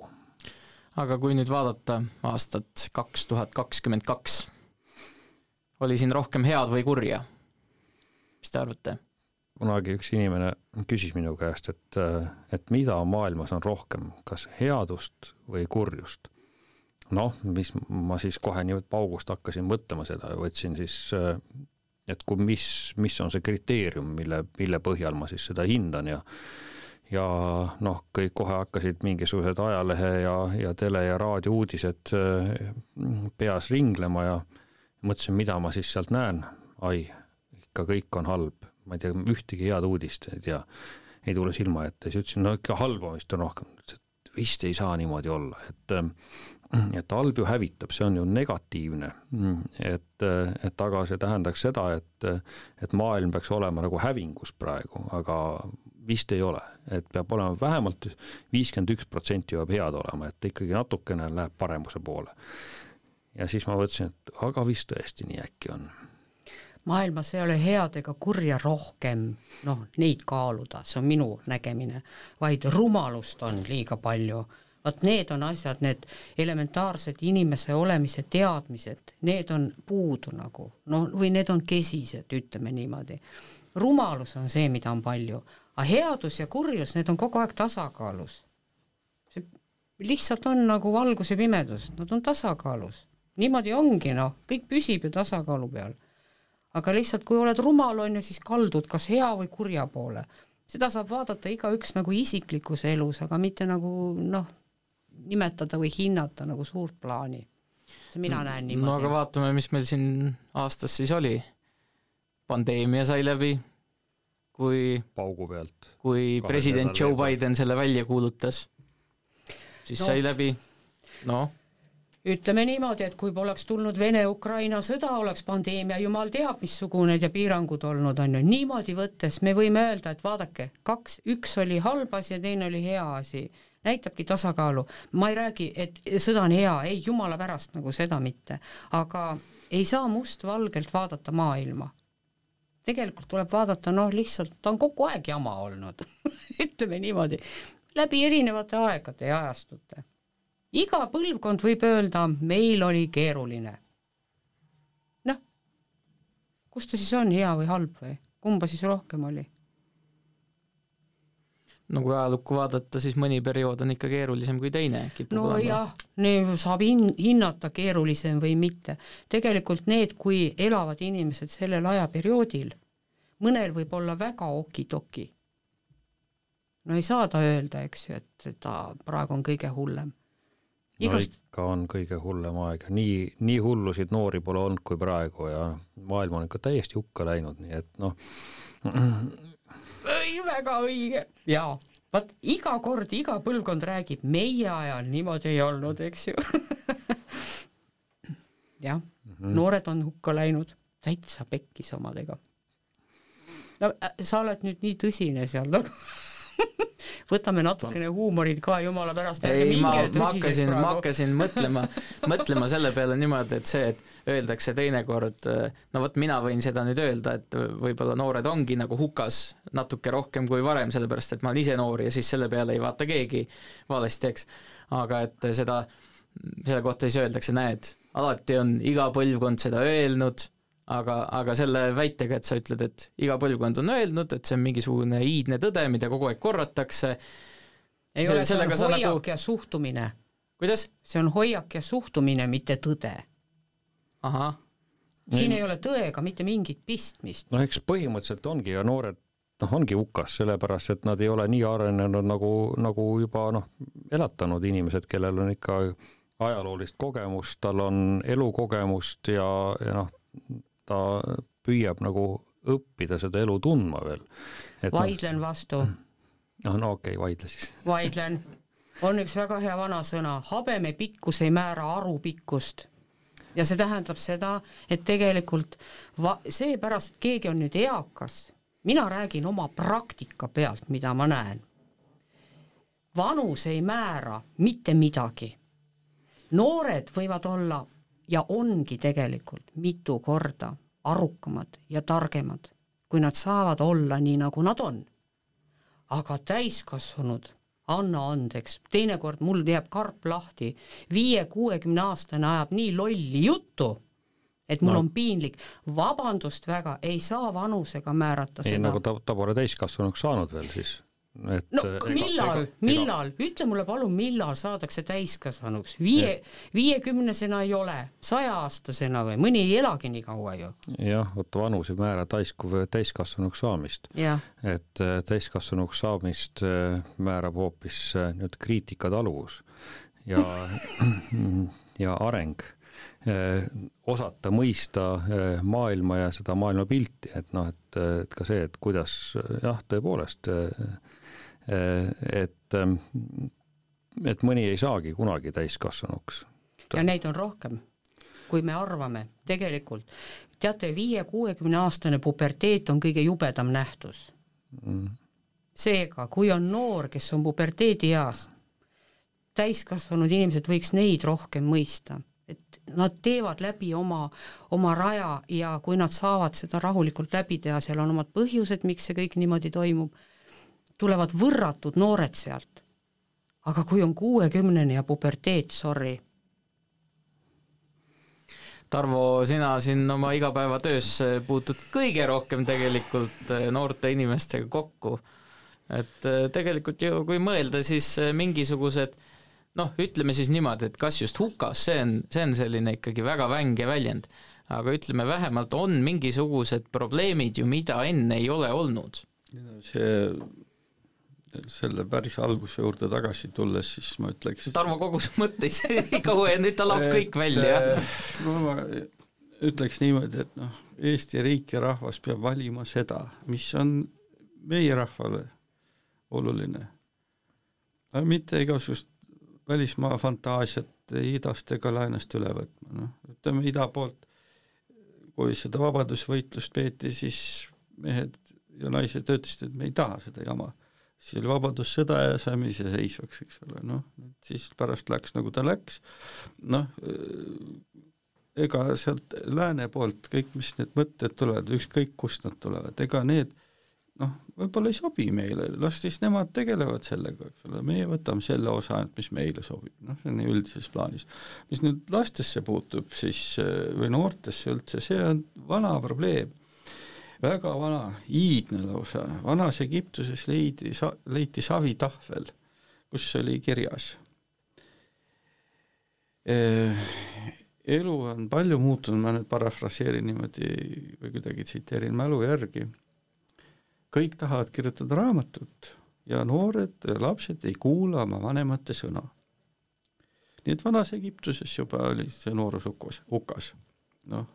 aga kui nüüd vaadata aastat kaks tuhat kakskümmend kaks, oli siin rohkem head või kurja? mis te arvate? kunagi üks inimene küsis minu käest, et, et mida maailmas on rohkem, kas headust või kurjust. noh, mis ma siis kohe nii paugust hakkasin mõtlema seda ja võtsin siis, et kui mis, mis on see kriteerium, mille, mille põhjal ma siis seda hindan ja ja noh, kõik kohe hakkasid mingisugused ajalehe ja, ja tele ja raadiouudised äh, peas ringlema ja mõtlesin, mida ma siis sealt näen. ai, ikka kõik on halb, ma ei tea, ühtegi head uudist ei tea, ei tule silma ette, siis ütlesin, no ikka halba vist on rohkem, vist ei saa niimoodi olla, et et halb ju hävitab, see on ju negatiivne, et, et aga see tähendaks seda, et, et maailm peaks olema nagu hävingus praegu, aga vist ei ole, et peab olema vähemalt viiskümmend üks protsenti peab head olema, et ikkagi natukene läheb paremuse poole. ja siis ma mõtlesin, et aga vist tõesti nii äkki on. Maailmas ei ole head ega kurja rohkem, noh, neid kaaluda, see on minu nägemine, vaid rumalust on liiga palju vot need on asjad, need elementaarsed inimese olemise teadmised, need on puudu nagu noh, või need on kesised, ütleme niimoodi. rumalus on see, mida on palju, aga headus ja kurjus, need on kogu aeg tasakaalus. see lihtsalt on nagu valgus ja pimedus, nad on tasakaalus, niimoodi ongi noh, kõik püsib ju tasakaalu peal. aga lihtsalt, kui oled rumal, on ju, siis kaldud kas hea või kurja poole seda saab vaadata igaüks nagu isiklikus elus, aga mitte nagu noh, nimetada või hinnata nagu suurt plaani. mina näen niimoodi. no aga vaatame, mis meil siin aastas siis oli. pandeemia sai läbi, kui paugu pealt. kui president Joe. Biden selle välja kuulutas, siis No. no. sai läbi, noh, ütleme niimoodi, et kui poleks tulnud Vene-Ukraina sõda, oleks pandeemia jumal teab missugune ja piirangud olnud, on ju, niimoodi võttes me võime öelda, et vaadake, kaks, üks oli halb asi ja teine oli hea asi, näitabki tasakaalu, ma ei räägi, et sõda on hea, ei jumala pärast nagu seda mitte, aga ei saa mustvalgelt vaadata maailma. tegelikult tuleb vaadata noh, lihtsalt ta on kogu aeg jama olnud, ütleme niimoodi, läbi erinevate aegade ja ajastute iga põlvkond võib öelda, meil oli keeruline. noh, kus ta siis on, hea või halb või, kumba siis rohkem oli? No kui ajalukku vaadata, siis mõni periood on ikka keerulisem kui teine, nojah, saab hin-, hinnata keerulisem või mitte. tegelikult need, kui elavad inimesed sellel ajaperioodil, mõnel võib olla väga okidoki. no ei saa ta öelda, eks ju, et ta praegu on kõige hullem. no igast, ikka on kõige hullem aeg nii, nii hullusid noori pole olnud kui praegu ja maailm on ikka täiesti hukka läinud, nii et noh, ei väga õige. jaa, vaat iga kord, iga põlvkond räägib, meie ajal niimoodi ei olnud, eks ju. jah mm, -hmm. noored on hukka läinud, täitsa pekkis omadega. no äh, sa oled nüüd nii tõsine seal nagu võtame natukene huumorit ka jumala pärast. ei, ma, ma hakkasin, ma hakkasin mõtlema, mõtlema selle peale niimoodi, et see, et öeldakse teinekord, no vot mina võin seda nüüd öelda, et võib-olla noored ongi nagu hukas natuke rohkem kui varem, sellepärast et ma olen ise noor ja siis selle peale ei vaata keegi valesti, eks. aga et seda, selle kohta siis öeldakse, näed, alati on iga põlvkond seda öelnud, aga, aga selle väitega, et sa ütled, et iga põlvkond on öelnud, et see on mingisugune iidne tõde, mida kogu aeg korratakse, ei selle- ole, see on hoiak nagu- ja suhtumine, kuidas? see on hoiak ja suhtumine, mitte tõde. ahah siin ei ole tõega mitte mingit pistmist. noh, eks põhimõtteliselt ongi ja noored noh, ongi hukas, sellepärast et nad ei ole nii arenenud nagu, nagu juba noh, elatanud inimesed, kellel on ikka ajaloolist kogemust, tal on elukogemust ja, ja noh, ta püüab nagu õppida seda elu tundma veel. noh, vaidlen vastu, no, no okei okay,, vaidle siis. vaidlen. on üks väga hea vanasõna, habeme pikkus ei määra aru pikkust. ja see tähendab seda, et tegelikult va-, seepärast, et keegi on nüüd eakas, mina räägin oma praktika pealt, mida ma näen. vanus ei määra mitte midagi. noored võivad olla ja ongi tegelikult mitu korda arukamad ja targemad, kui nad saavad olla nii, nagu nad on aga täiskasvanud, anna andeks, teinekord mul jääb karp lahti, viie-kuuekümne aastane ajab nii lolli juttu, et mul No. on piinlik, vabandust väga, ei saa vanusega määrata ei seda nagu. ta, ta pole täiskasvanuks saanud veel siis. Et no ega- millal? millal, ütle mulle palun, millal saadakse täiskasvanuks, viie, viiekümnesena ei ole, sajaaastasena või, mõni ei elagi nii kaua ju, jah, vot vanus ei määra täisku-, täiskasvanuks saamist. et äh, täiskasvanuks saamist äh, määrab hoopis äh, nüüd kriitikataluvus ja, ja areng. osata mõista äh, maailma ja seda maailmapilti, et noh, et, et ka see, et kuidas äh, jah, tõepoolest, et, et mõni ei saagi kunagi täiskasvanuks. ja neid on rohkem, kui me arvame, tegelikult teate, viie-kuuekümne aastane puberteet on kõige jubedam nähtus Mm. seega, kui on noor, kes on puberteedieas, täiskasvanud inimesed võiks neid rohkem mõista, et nad teevad läbi oma, oma raja ja kui nad saavad seda rahulikult läbi teha, seal on omad põhjused, miks see kõik niimoodi toimub, tulevad võrratud noored sealt. aga kui on kuuekümnene ja puberteet, sorry Tarvo, sina siin oma igapäevatöös puutud kõige rohkem tegelikult eh, noorte inimestega kokku. et eh, tegelikult ju kui mõelda, siis eh, mingisugused noh, ütleme siis niimoodi, et kas just hukas, see on, see on selline ikkagi väga vänge väljend, aga ütleme vähemalt on mingisugused probleemid ju, mida enne ei ole olnud. see, selle päris alguse juurde tagasi tulles, siis ma ütleks Tarvo kogus mõtteid nii kaua ja nüüd ta laob kõik välja. et, no ma ütleks niimoodi, et noh, Eesti riik ja rahvas peab valima seda, mis on meie rahvale oluline. mitte igasugust välismaa fantaasiat idast ega läänest üle võtma, noh, ütleme ida poolt, kui seda vabadusvõitlust peeti, siis mehed ja naised ütlesid, et me ei taha seda jama. Siis oli vabadussõda ja saime iseseisvaks, eks ole, noh, siis pärast läks nagu ta läks, noh, ega sealt lääne poolt kõik, mis need mõtted tulevad, ükskõik kust nad tulevad, ega need noh, võib-olla ei sobi meile, las siis nemad tegelevad sellega, eks ole, meie võtame selle osa ainult, mis meile sobib, noh, see on üldises plaanis. mis nüüd lastesse puutub, siis või noortesse üldse, see on vana probleem väga vana, iidne lausa, vanas Egiptuses leidi, leiti savitahvel, kus oli kirjas. elu on palju muutunud, ma nüüd parafraseerin niimoodi või kuidagi tsiteerin mälu järgi. kõik tahavad kirjutada raamatut ja noored lapsed ei kuula oma vanemate sõna. nii et vanas Egiptuses juba oli see noorus hukas, hukas. noh,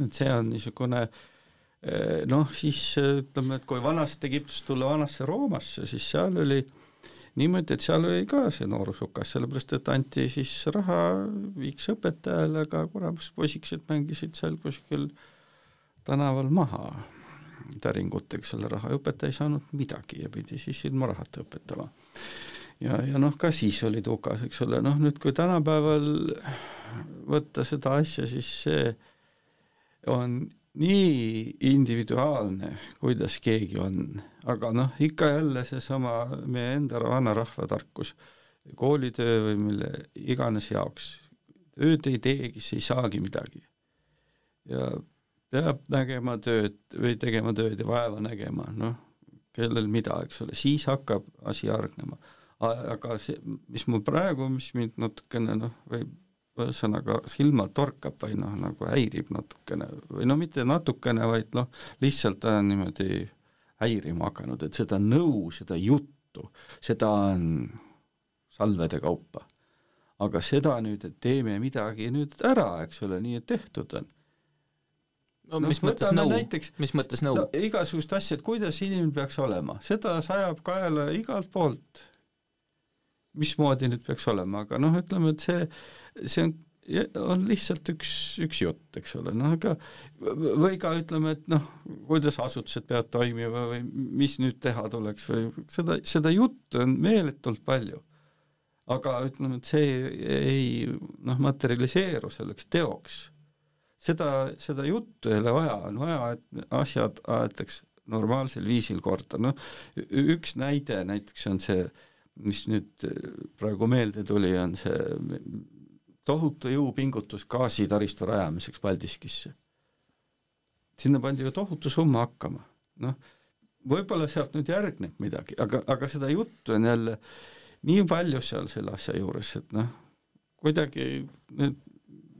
et see on niisugune äh, Eh, noh, siis eh, ütleme, et kui vanast Egiptust tulla vanasse Roomasse, siis seal oli niimoodi, et seal oli ka see noorus hukas, sellepärast et anti siis raha, viiks õpetajale, aga kuramus poisikesed mängisid seal kuskil tänaval maha täringutega selle raha ja õpetaja ei saanud midagi ja pidi siis ilma rahata õpetama. ja, ja noh, ka siis olid hukas, eks ole, noh nüüd, kui tänapäeval võtta seda asja, siis see on nii individuaalne, kuidas keegi on, aga noh, ikka jälle seesama meie enda vanarahva tarkus, koolitöö või mille iganes jaoks, tööd ei tee, kes ei saagi midagi. ja peab nägema tööd või tegema tööd ja vaeva nägema, noh, kellel mida, eks ole, siis hakkab asi hargnema. aga see, mis mul praegu, mis mind natukene noh, võib ühesõnaga silma torkab või noh, nagu häirib natukene või no mitte natukene, vaid noh, lihtsalt ta on niimoodi häirima hakanud, et seda nõu, seda juttu, seda on salvede kaupa. aga seda nüüd, et teeme midagi nüüd ära, eks ole, nii et tehtud on. no mis no, mõttes nõu, mis mõttes nõu no,? igasugust asja, et kuidas inimene peaks olema, seda sajab kaela igalt poolt mismoodi nüüd peaks olema, aga noh, ütleme, et see see on on lihtsalt üks, üks jutt, eks ole, noh aga või ka ütleme, et noh, kuidas asutused peavad toimima või mis nüüd teha tuleks või seda, seda juttu on meeletult palju. aga ütleme, et see ei, noh, materialiseeru selleks teoks. seda, seda juttu ei ole vaja, on vaja, et asjad aetaks normaalsel viisil korda, noh üks näide näiteks on see, mis nüüd praegu meelde tuli, on see tohutu jõupingutus gaasitaristu rajamiseks Paldiskisse. sinna pandi ju tohutu summa hakkama, noh, võib-olla sealt nüüd järgneb midagi, aga, aga seda juttu on jälle nii palju seal selle asja juures, et noh, kuidagi need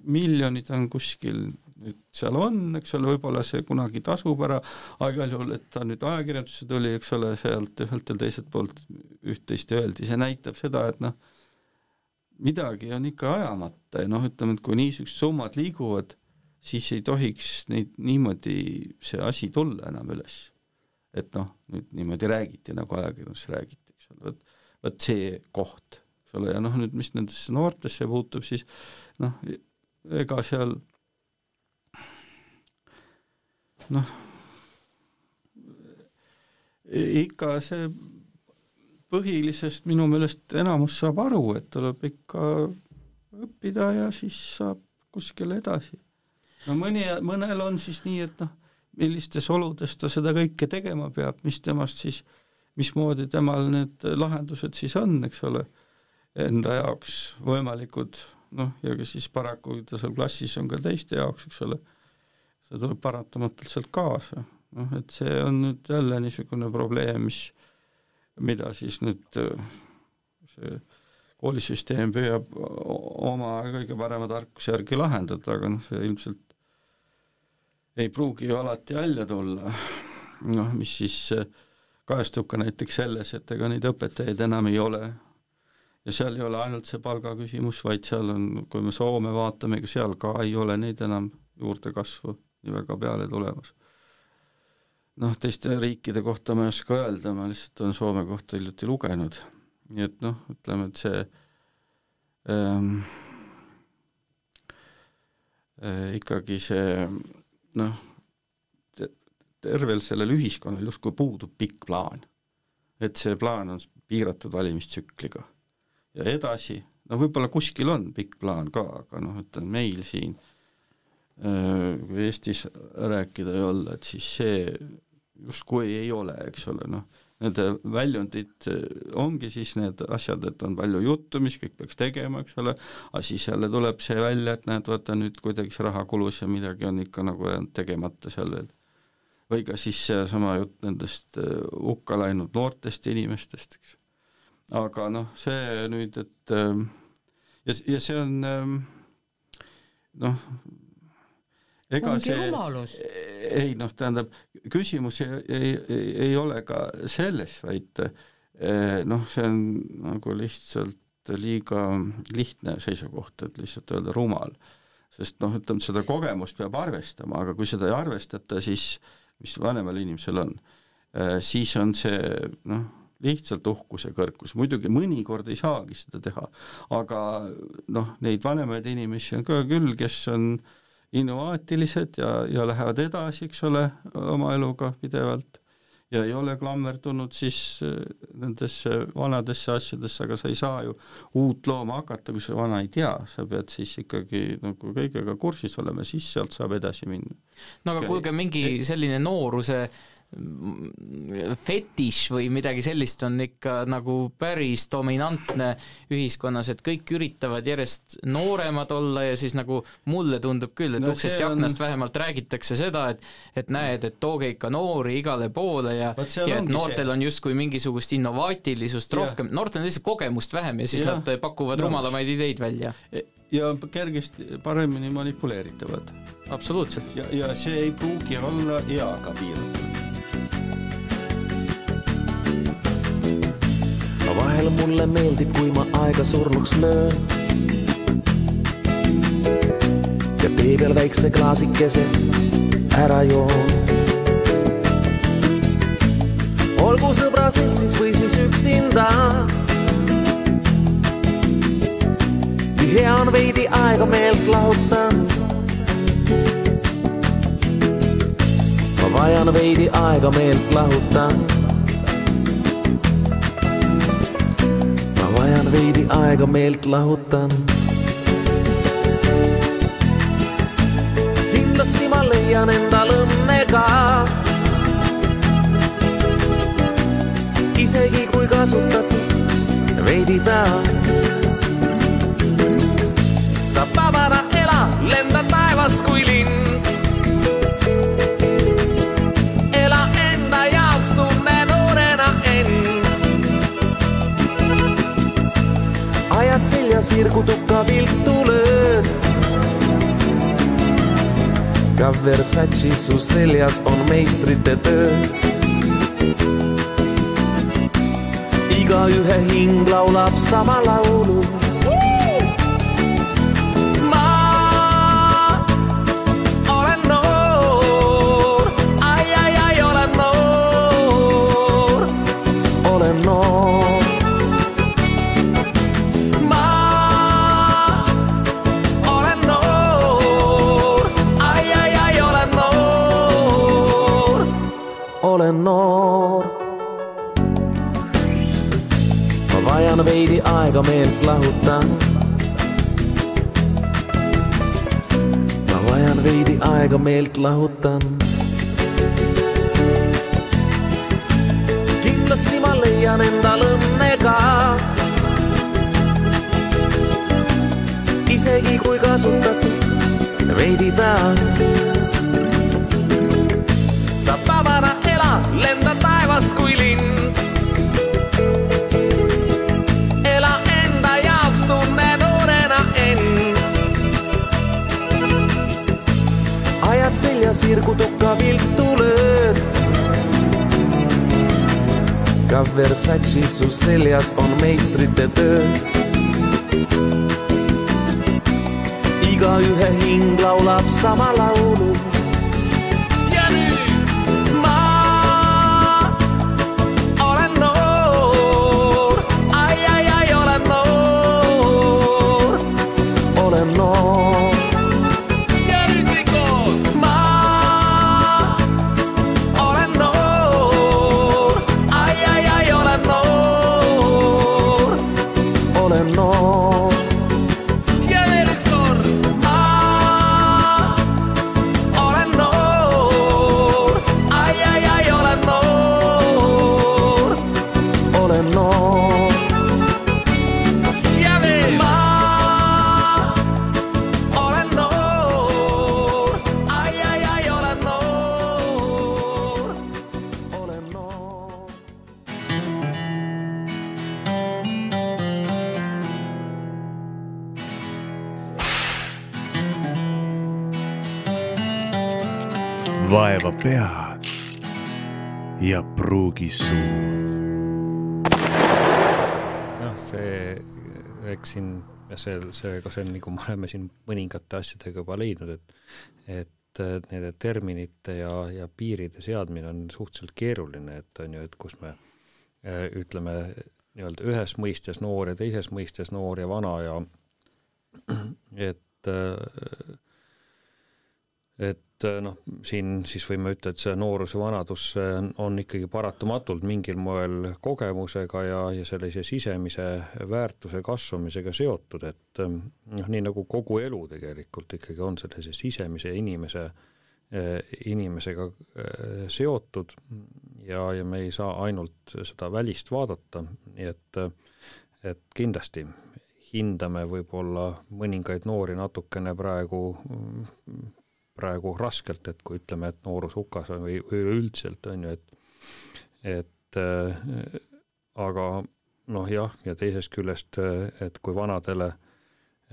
miljonid on kuskil nüüd seal on, eks ole, võib-olla see kunagi tasub ära, aga igal juhul, et ta nüüd ajakirjandusse tuli, eks ole, sealt ühelt ja teiselt poolt üht-teist öeldi, see näitab seda, et noh, midagi on ikka ajamata ja noh, ütleme, et kui niisugused summad liiguvad, siis ei tohiks neid niimoodi, see asi tulla enam üles. et noh, nüüd niimoodi räägiti, nagu ajakirjanduses räägiti, eks ole, vot, vot see koht, eks ole, ja noh, nüüd mis nendesse noortesse puutub, siis noh, ega seal noh, ikka see põhilisest minu meelest enamus saab aru, et tuleb ikka õppida ja siis saab kuskile edasi. no mõni, mõnel on siis nii, et noh, millistes oludes ta seda kõike tegema peab, mis temast siis, mismoodi temal need lahendused siis on, eks ole, enda jaoks võimalikud, noh, ja ka siis paraku ta seal klassis on ka teiste jaoks, eks ole, see tuleb paratamatult sealt kaasa, noh, et see on nüüd jälle niisugune probleem, mis mida siis nüüd äh, see koolisüsteem püüab oma kõige parema tarkuse järgi lahendada, aga noh, see ilmselt ei pruugi ju alati välja tulla, noh, mis siis äh, kajastub ka näiteks selles, et ega neid õpetajaid enam ei ole. ja seal ei ole ainult see palgaküsimus, vaid seal on, kui me Soome vaatame, ega seal ka ei ole neid enam juurdekasvu nii väga peale tulemas noh, teiste riikide kohta ma ei oska öelda, ma lihtsalt olen Soome kohta hiljuti lugenud. nii et noh, ütleme, et see ähm, äh, ikkagi see noh, tervel sellel ühiskonnal justkui puudub pikk plaan. et see plaan on piiratud valimistsükliga. ja edasi, no võib-olla kuskil on pikk plaan ka, aga noh, ütlen meil siin, kui Eestis rääkida ei olla, et siis see justkui ei ole, eks ole, noh, nende väljundid ongi siis need asjad, et on palju juttu, mis kõik peaks tegema, eks ole, aga siis jälle tuleb see välja, et näed, vaata nüüd kuidagi see raha kulus ja midagi on ikka nagu jäänud tegemata seal veel. Või ka siis seesama jutt nendest hukka läinud noortest inimestest, eks. aga noh, see nüüd, et ja, ja see on noh, ega ongi see rumalus. ei noh, tähendab, küsimus ei, ei, ei, ole ka selles, vaid eh, noh, see on nagu lihtsalt liiga lihtne seisukoht, et lihtsalt öelda rumal. sest noh, ütleme, seda kogemust peab arvestama, aga kui seda ei arvestata, siis mis vanemal inimesel on, siis on see noh, lihtsalt uhkus ja kõrkus, muidugi mõnikord ei saagi seda teha, aga noh, neid vanemaid inimesi on ka küll, kes on innovaatilised ja, ja lähevad edasi, eks ole, oma eluga pidevalt. Ja ei ole klammerdunud siis nendesse vanadesse asjadesse, aga sa ei saa ju uut looma hakata, kui sa vana ei tea, sa pead siis ikkagi nagu kõigega kursis olema, siis sealt saab edasi minna. no aga kuulge, mingi selline nooruse fetiš või midagi sellist on ikka nagu päris dominantne ühiskonnas, et kõik üritavad järjest nooremad olla ja siis nagu mulle tundub küll, et No no, uksest ja on- aknast vähemalt räägitakse seda, et et näed, et tooge ikka noori igale poole ja ja et noortel see. on justkui mingisugust innovaatilisust rohkem, noortel on lihtsalt kogemust vähem ja siis Jah, nad pakuvad nõus. rumalamaid ideid välja. ja kergesti paremini manipuleeritavad absoluutselt. ja, ja see ei pruugi olla eaga piiratud. Vahel mulle meeldib, kui ma aega surnuks löön. ja tee peal väikse klaasikese ära joon. olgu sõbra seltsis või siis üksinda. nii hea on veidi aega meelt lahutan. ma vajan veidi aega meelt lahutan vajan veidi aega meelt lahutan. kindlasti ma leian endal õnne ka. isegi kui kasutatud veidi ta. sa vabana ela, lenda taevas kui lind. Ajad seljas irgutuka viltu lööd. ka Versace su seljas on meistrite töö. igaühe hing laulab sama laulu. Aega meelt lahutan. ma vajan veidi aega meelt lahutan. kindlasti ma leian endal õnne ka isegi kui kasutatud veidi ta. sa vabana ela, lenda taevas kui lind. Ajad seljas irgutuka viltu lööd. ka Versace su seljas on meistrite töö igaühe hing laulab sama laulu. see, seega see on nagu me oleme siin mõningate asjadega juba leidnud, et et nende terminite ja, ja piiride seadmine on suhteliselt keeruline, et on ju, et kus me äh, ütleme nii-öelda ühes mõistes noor ja teises mõistes noor ja vana ja et äh, et äh, noh, siin siis võime ütelda, et see noorus ja vanadus on, on ikkagi paratamatult mingil moel kogemusega ja, ja sellise sisemise väärtuse kasvamisega seotud, et ähm, noh, nii nagu kogu elu tegelikult ikkagi on sellise sisemise inimese, inimesega seotud ja, ja me ei saa ainult seda välist vaadata, nii et, et kindlasti hindame võib-olla mõningaid noori natukene praegu praegu raskelt, et kui ütleme, et noorus hukas või või üleüldiselt on ju, et et äh, aga noh, jah, ja teisest küljest, et kui vanadele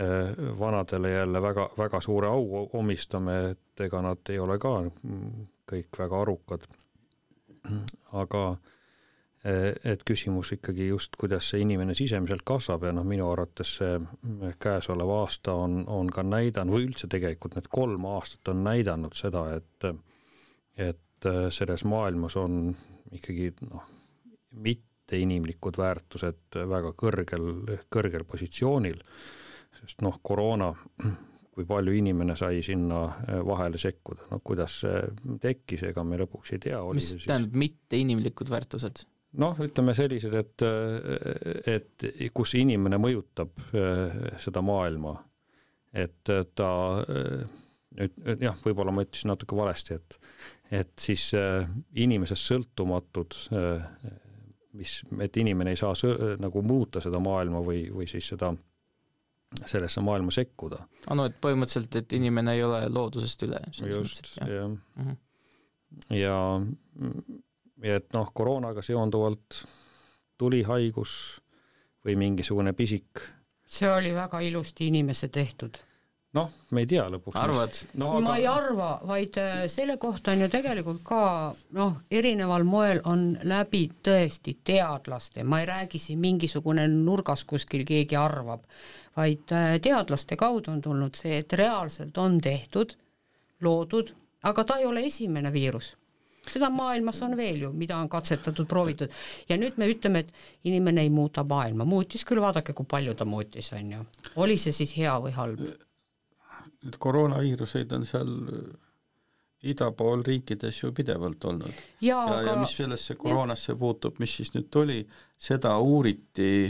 äh, vanadele jälle väga, väga suure au omistame, et ega nad ei ole ka kõik väga arukad. aga äh, et küsimus ikkagi just, kuidas see inimene sisemiselt kasvab ja noh, minu arvates see käesolev aasta on, on ka näidanud või üldse tegelikult need kolm aastat on näidanud seda, et et äh, selles maailmas on ikkagi noh, mitteinimlikud väärtused väga kõrgel, kõrgel positsioonil, sest noh, koroona, kui palju inimene sai sinna vahele sekkuda, no kuidas see tekkis, ega me lõpuks ei tea. mis tähendab mitteinimlikud väärtused? noh, ütleme sellised, et, et kus inimene mõjutab äh, seda maailma, et ta nüüd jah, võib-olla ma ütlesin natuke valesti, et et siis inimesest sõltumatud mis, et inimene ei saa sõ, nagu muuta seda maailma või, või siis seda, sellesse maailma sekkuda. aa no et põhimõtteliselt, et inimene ei ole loodusest üle. just, jah. Mhm. ja, ja et noh, koroonaga seonduvalt tuli haigus või mingisugune pisik, see oli väga ilusti inimese tehtud noh, me ei tea lõpuks. arvad? no aga... ma ei arva, vaid äh, selle kohta on ju tegelikult ka noh, erineval moel on läbi tõesti teadlaste, ma ei räägi siin mingisugune nurgas kuskil keegi arvab, vaid äh, teadlaste kaudu on tulnud see, et reaalselt on tehtud, loodud, aga ta ei ole esimene viirus seda maailmas on veel ju, mida on katsetatud, proovitud ja nüüd me ütleme, et inimene ei muuda maailma, muutis küll, vaadake, kui palju ta muutis, on ju. oli see siis hea või halb? Need koroonaviiruseid on seal ida pool riikides ju pidevalt olnud. ja, ja, aga ja mis sellesse koroonasse puutub, mis siis nüüd tuli, seda uuriti,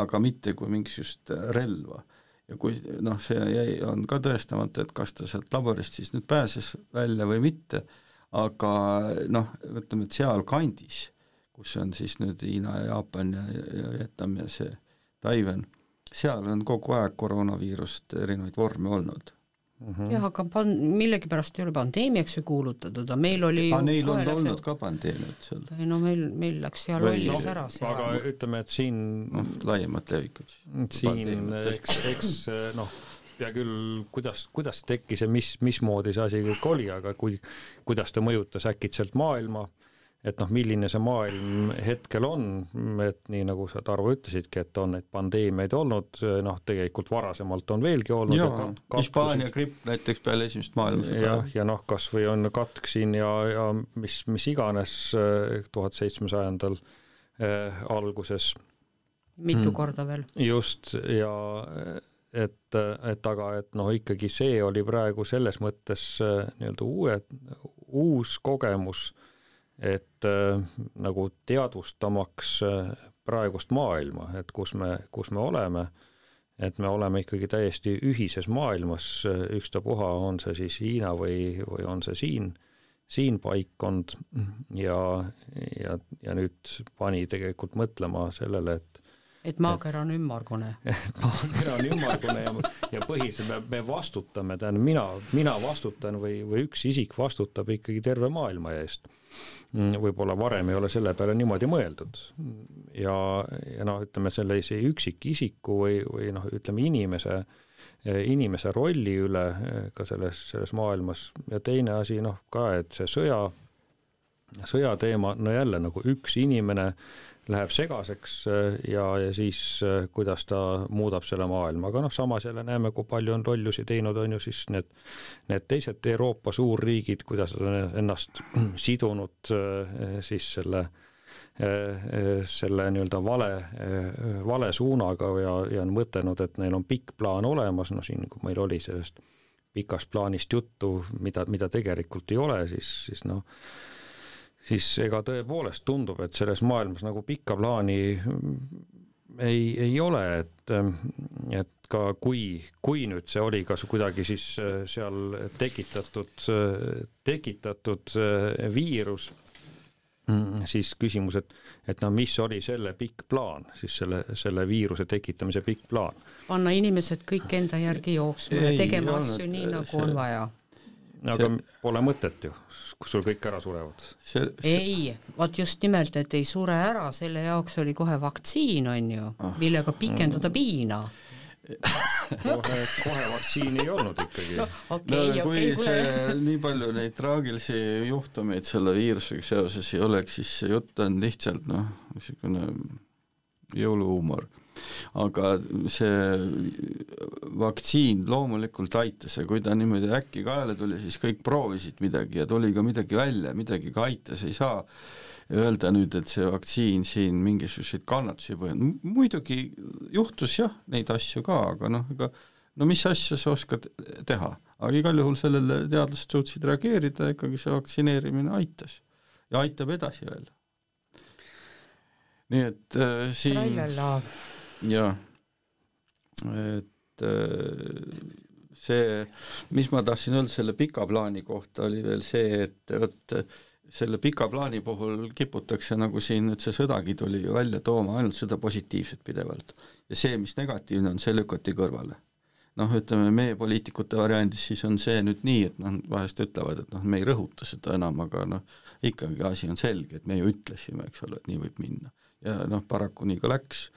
aga mitte kui mingisugust relva. ja kui noh, see jäi, on ka tõestamata, et kas ta sealt laborist siis nüüd pääses välja või mitte, aga noh, ütleme, et sealkandis, kus on siis nüüd Hiina ja Jaapan ja, ja Vietnam ja see Taiwan, seal on kogu aeg koroonaviirust erinevaid vorme olnud. Mhm. jah, aga pan-, millegipärast ei ole pandeemiaks ju kuulutatud, aga meil oli aga neil on kohe läks- olnud ka pandeemiad seal, ei no meil, meil läks seal lollis no, ära see aga ütleme, et siin noh, laiemat levikut. siin eks, eks noh, hea küll, kuidas, kuidas tekkis ja mis, mismoodi see asi kõik oli, aga kui, kuidas ta mõjutas äkitselt maailma, et noh, milline see maailm hetkel on, et nii nagu sa, Tarvo, ütlesidki, et on neid pandeemiaid olnud, noh, tegelikult varasemalt on veelgi olnud. Hispaania gripp näiteks peale esimest maailmasõda jah, ja noh, kas või on katk siin ja, ja mis, mis iganes tuhat seitsmesajandal äh, alguses mitu Mm. korda veel. just ja et, et aga, et noh, ikkagi see oli praegu selles mõttes äh, nii-öelda uue, uus kogemus, et äh, nagu teadvustamaks äh, praegust maailma, et kus me, kus me oleme, et me oleme ikkagi täiesti ühises maailmas, ükstapuha, on see siis Hiina või, või on see siin, siin paikkond. Ja, ja, ja nüüd pani tegelikult mõtlema sellele, et et maakera on ümmargune. maakera on ümmargune ja, ja põhiliselt me, me vastutame, tähendab mina, mina vastutan või, või üks isik vastutab ikkagi terve maailma eest. võib-olla varem ei ole selle peale niimoodi mõeldud ja, ja noh, ütleme sellise üksikisiku või, või noh, ütleme inimese inimese rolli üle eh, ka selles, selles maailmas ja teine asi noh ka, et see sõja, sõjateema, no jälle nagu üks inimene läheb segaseks eh, ja, ja siis eh, kuidas ta muudab selle maailma, aga noh, samas jälle näeme, kui palju on lollusi teinud, on ju siis need, need teised Euroopa suurriigid, kuidas on ennast sidunud eh, siis selle selle nii-öelda vale, vale suunaga ja, ja on mõtelnud, et neil on pikk plaan olemas, noh siin, kui meil oli sellest pikast plaanist juttu, mida, mida tegelikult ei ole, siis, siis noh, siis ega tõepoolest tundub, et selles maailmas nagu pikka plaani ei, ei ole, et, et ka kui, kui nüüd see oli kas kuidagi siis seal tekitatud, tekitatud viirus, siis küsimus, et, et no mis oli selle pikk plaan, siis selle, selle viiruse tekitamise pikk plaan? panna inimesed kõik enda järgi jooksma ja Ei tegema olnud, asju nii, nagu see- on vaja. Aga pole mõtet ju, kus sul kõik ära surevad. see, see, ei, vot just nimelt, et ei sure ära, selle jaoks oli kohe vaktsiin, on ju, Ah. millega pikendada piina. kohe, kohe vaktsiini ei olnud ikkagi. no okei, kui okei, kuule. see nii palju neid traagilisi juhtumeid selle viirusega seoses ei oleks, siis see jutt on lihtsalt noh, niisugune jõuluhuumor. Aga see vaktsiin loomulikult aitas ja kui ta niimoodi äkki kaela tuli, siis kõik proovisid midagi ja tuli ka midagi välja, midagi ka aitas, ei saa öelda nüüd, et see vaktsiin siin mingisuguseid kannatusi põhjend-, muidugi juhtus jah, neid asju ka, aga noh, ega no mis asja sa oskad teha, aga igal juhul sellele teadlased suutsid reageerida, ikkagi see vaktsineerimine aitas ja aitab edasi veel. nii et äh, siin trallala, jah, et äh, see, mis ma tahtsin öelda selle pika plaani kohta, oli veel see, et vot selle pika plaani puhul kiputakse nagu siin nüüd see sõdagi tuli ju välja tooma ainult seda positiivset pidevalt. ja see, mis negatiivne on, see lükati kõrvale. noh, ütleme meie poliitikute variandis siis on see nüüd nii, et noh, vahest ütlevad, et noh, me ei rõhuta seda enam, aga noh, ikkagi asi on selge, et me ju ütlesime, eks ole, et nii võib minna. ja noh, paraku nii ka läks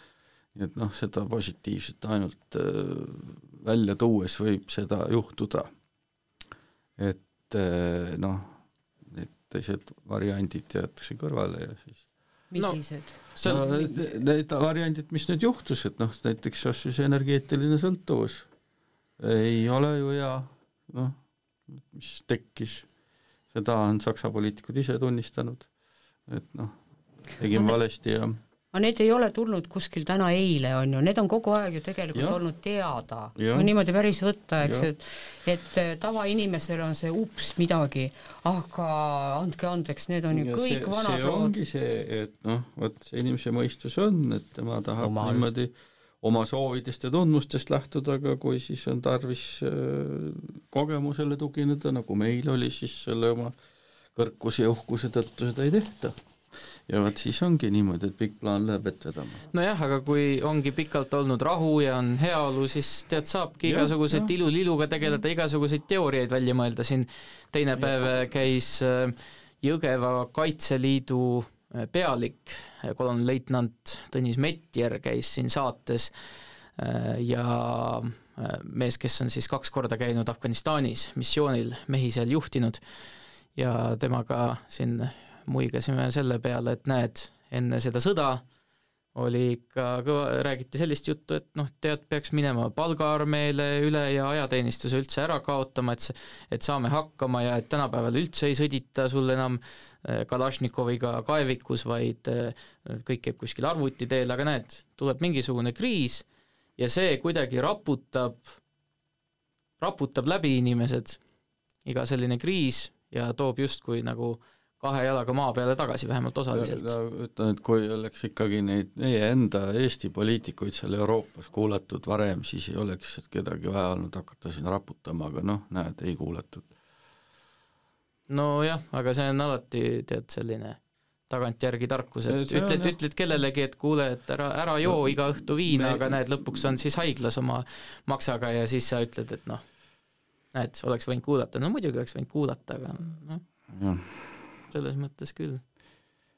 nii et noh, seda positiivset ainult äh, välja tuues võib seda juhtuda. et äh, noh, need teised variandid jäetakse kõrvale ja siis millised? no, on need- variandid, mis nüüd juhtus, et noh, näiteks kas või see energeetiline sõltuvus ei ole ju hea, noh, mis tekkis, seda on Saksa poliitikud ise tunnistanud, et noh, tegime valesti ja aga need ei ole tulnud kuskil täna eile, on ju, need on kogu aeg ju tegelikult Jah. olnud teada. Kui niimoodi päris võtta, eks, et et eh, tavainimesel on see ups midagi, aga andke andeks, need on ju Ja kõik see, vanad see ongi see, et noh, vot see inimese mõistus on, et tema tahab Omal. Omal. niimoodi oma soovidest ja tundmustest lähtuda, aga kui siis on tarvis äh, kogemusele tugineda, nagu meil oli, siis selle oma kõrkuse ja uhkuse tõttu seda ei tehta. Ja vot siis ongi niimoodi, et pikk plaan läheb vett vedama. nojah, aga kui ongi pikalt olnud rahu ja on heaolu, siis tead, saabki igasuguseid jah. ilu-liluga tegeleda, igasuguseid teooriaid välja mõelda, siin teine päev käis äh, Jõgeva Kaitseliidu äh, pealik, kolonelleitnant Tõnis Metjer käis siin saates äh, ja äh, mees, kes on siis kaks korda käinud Afganistanis missioonil, mehi seal juhtinud, ja temaga siin muigasime selle peale, et näed, enne seda sõda oli ikka kõva, räägiti sellist juttu, et noh, tead, peaks minema palgaarmeele üle ja ajateenistuse üldse ära kaotama, et see, et saame hakkama ja et tänapäeval üldse ei sõdita sul enam äh, Kalašnikoviga kaevikus, vaid äh, kõik käib kuskil arvuti teel, aga näed, tuleb mingisugune kriis ja see kuidagi raputab, raputab läbi inimesed, iga selline kriis ja toob justkui nagu kahe jalaga maa peale tagasi, vähemalt osaliselt. no ütlen, et kui oleks ikkagi neid meie enda Eesti poliitikuid seal Euroopas kuulatud varem, siis ei oleks kedagi vaja olnud hakata siin raputama, aga noh, näed, ei kuulatud. nojah, aga see on alati tead selline tagantjärgi tarkus, et See ütled, ütled kellelegi, et kuule, et ära, ära joo iga õhtu viina me..., aga näed, lõpuks on siis haiglas oma maksaga ja siis sa ütled, et noh, näed, oleks võinud kuulata, no muidugi oleks võinud kuulata, aga noh, jah, selles mõttes küll.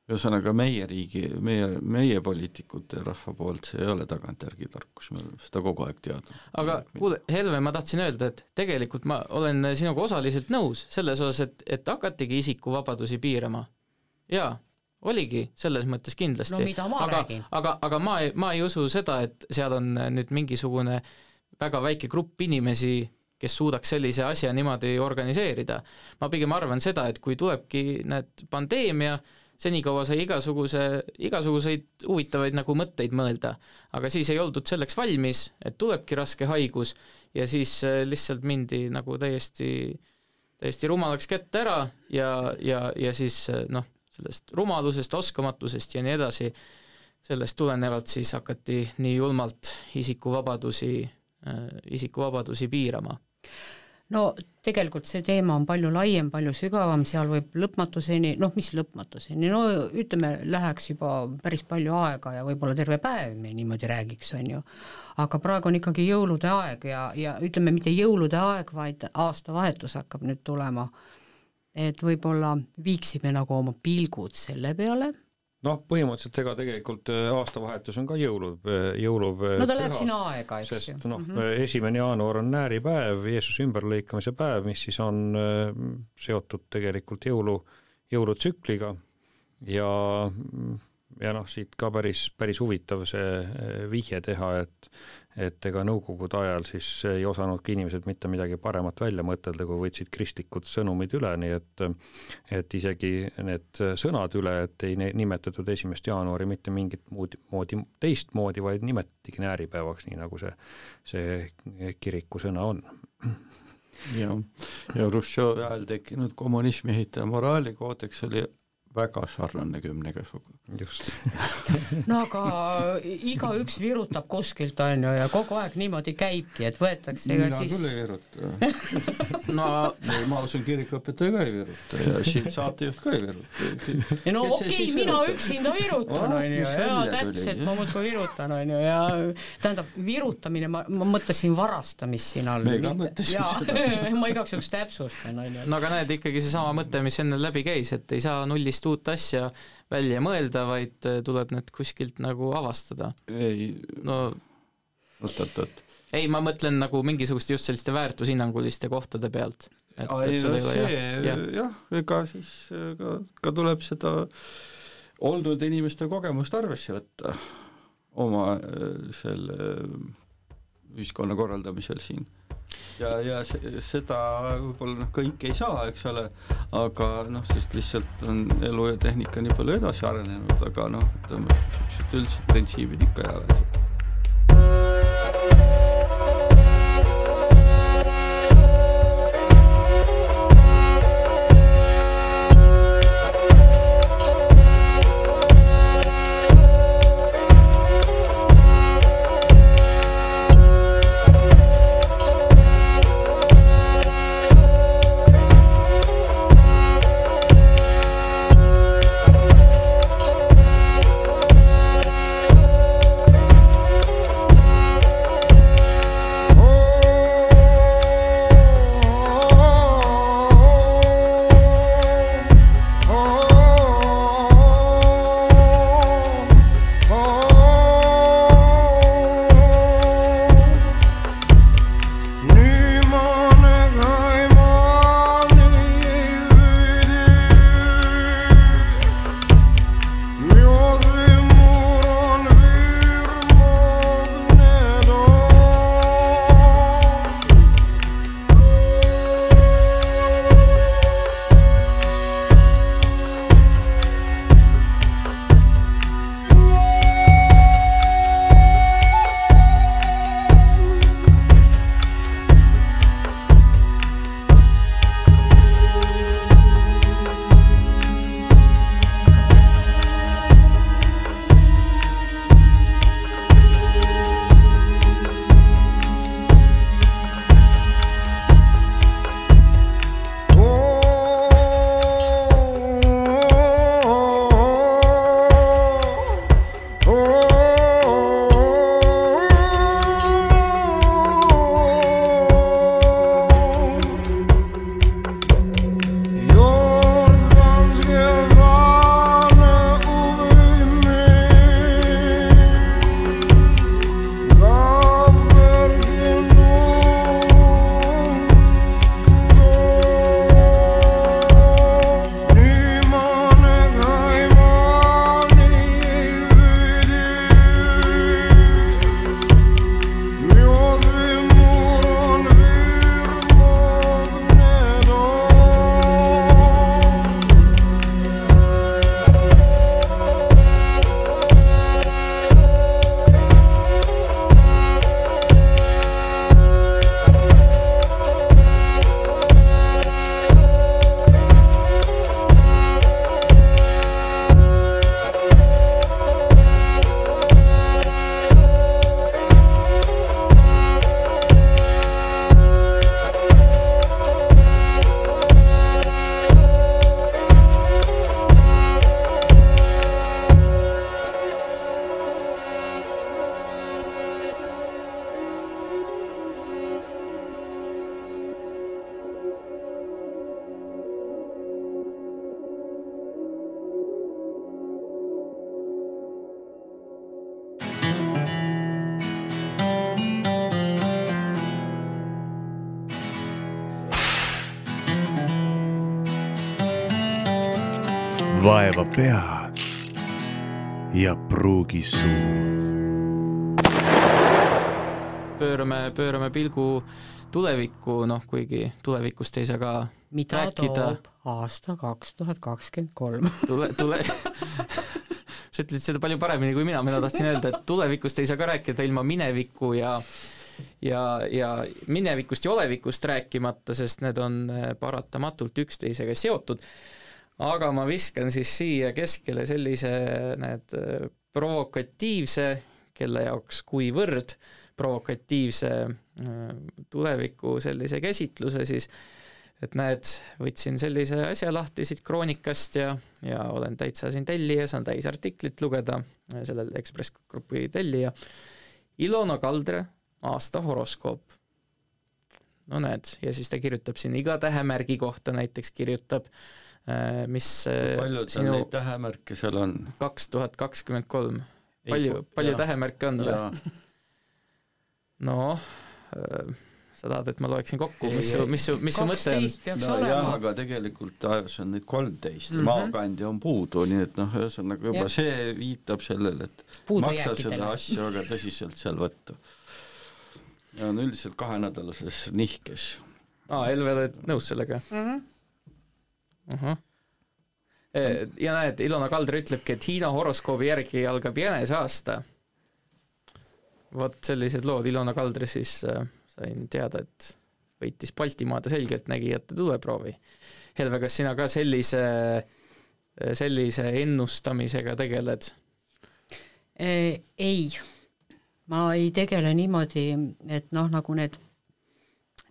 ühesõnaga meie riigi, meie, meie poliitikute ja rahva poolt, see ei ole tagantjärgi tarkus, me oleme seda kogu aeg teadnud. aga kuule, Helve, ma tahtsin öelda, et tegelikult ma olen sinuga osaliselt nõus selles osas, et, et hakatigi isikuvabadusi piirama. jaa, oligi, selles mõttes kindlasti. no aga, aga, aga ma ei, ma ei usu seda, et seal on nüüd mingisugune väga väike grupp inimesi, kes suudaks sellise asja niimoodi organiseerida. ma pigem arvan seda, et kui tulebki need pandeemia, senikaua sai igasuguse, igasuguseid huvitavaid nagu mõtteid mõelda, aga siis ei oldud selleks valmis, et tulebki raske haigus ja siis äh, lihtsalt mindi nagu täiesti, täiesti rumalaks kätte ära ja, ja, ja siis äh, noh, sellest rumalusest, oskamatusest ja nii edasi, sellest tulenevalt siis hakati nii julmalt isikuvabadusi, isikuvabadusi piirama no tegelikult see teema on palju laiem, palju sügavam, seal võib lõpmatuseni, noh, mis lõpmatuseni, no ütleme, läheks juba päris palju aega ja võib-olla terve päev me niimoodi räägiks, on ju. aga praegu on ikkagi jõulude aeg ja, ja ütleme, mitte jõulude aeg, vaid aastavahetus hakkab nüüd tulema. et võib-olla viiksime nagu oma pilgud selle peale noh, põhimõtteliselt ega tegelikult äh, aastavahetus on ka jõulu, jõulu no ta läheb sinna aega, eks ju. sest noh mm -hmm., esimene jaanuar on nääripäev, Jeesuse ümberlõikamise päev, mis siis on äh, seotud tegelikult jõulu, jõulutsükliga ja ja noh, siit ka päris, päris huvitav see eh, vihje teha, et et ega nõukogude ajal siis ei osanudki inimesed mitte midagi paremat välja mõtelda, kui võtsid kristlikud sõnumid üle, nii et et isegi need sõnad üle, et ei nimetatud esimest jaanuari mitte mingit muud moodi, teistmoodi, vaid nimetatigi nääripäevaks, nii nagu see, see kiriku sõna on. Ja, ja Hruštšovi ajal tekkinud kommunismi ehitaja moraalikoodeks oli väga sarnane kümnekäsuga. just no aga igaüks virutab kuskilt, on ju, ja kogu aeg niimoodi käibki, et võetakse mina siis küll ei viruta no ei, ma usun, kirikuõpetaja ka ei viruta ja siit saatejuht ka ei viruta. ja no okei okay, mina üksinda virutan, on ju, mis ja välja täpselt, ma muudkui virutan, on ju, ja tähendab, virutamine, ma, ma mõtlesin varastamist siin all. Me ka mõtlesime ma igaks juhuks täpsustan, on ju. no aga näed, ikkagi seesama mõte, mis enne läbi käis, et ei saa nullist uut asja välja mõelda, vaid äh, tuleb need kuskilt nagu avastada. ei, no oot-oot-oot. ei, ma mõtlen nagu mingisuguste just selliste väärtushinnanguliste kohtade pealt. et, et sul ei ole jah, jah. jah, ega siis ka, ka tuleb seda olnud inimeste kogemust arvesse võtta oma äh, selle ühiskonna korraldamisel siin. Ja, ja se-, seda võib-olla noh, kõik ei saa, eks ole, aga noh, sest lihtsalt on elu ja tehnika nii palju edasi arenenud, aga noh, ütleme, niisugused üldised printsiibid ikka jäävad pead ja pruugi suud. pöörame, pöörame pilgu tulevikku, noh kuigi tulevikust ei saa ka mida Rääkida- toob aasta kaks tuhat kakskümmend kolm? tule, tule sa ütlesid seda palju paremini kui mina, mina tahtsin öelda, et tulevikust ei saa ka rääkida ilma mineviku ja ja, ja minevikust ja olevikust rääkimata, sest need on eh, paratamatult üksteisega seotud. Aga ma viskan siis siia keskele sellise, näed, provokatiivse, kelle jaoks kuivõrd provokatiivse eh, tuleviku sellise käsitluse siis, et näed, võtsin sellise asja lahti siit Kroonikast ja, ja olen täitsa siin tellija, saan täis artiklit lugeda, sellel Ekspress Grupi tellija. Ilona Kaldre aasta horoskoop. no näed, ja siis ta kirjutab siin iga tähemärgi kohta näiteks kirjutab, mis äh, palju tal sinu neid tähemärke seal on? kaks tuhat kakskümmend kolm, palju, palju tähemärke on või? noh, sa tahad, et ma loeksin kokku, mis su, mis su, mis su mõte on? no jah, aga tegelikult ajus on neid kolmteist mm. -hmm., maakandja on puudu, nii et noh, ühesõnaga juba Jah. see viitab sellele, et maksa puudujääkidele seda. asja väga tõsiselt seal võtta. ja on üldiselt kahenädalases nihkes. aa, Elve, oled nõus sellega Mhm. uh? -huh. ja näed, Ilona Kaldri ütlebki, et Hiina horoskoobi järgi algab jäneseaasta. vot sellised lood, Ilona Kaldri siis äh, sain teada, et võitis Baltimaade selgeltnägijate tuleproovi. Helve, kas sina ka sellise, sellise ennustamisega tegeled? Eh, ei, ma ei tegele niimoodi, et noh, nagu need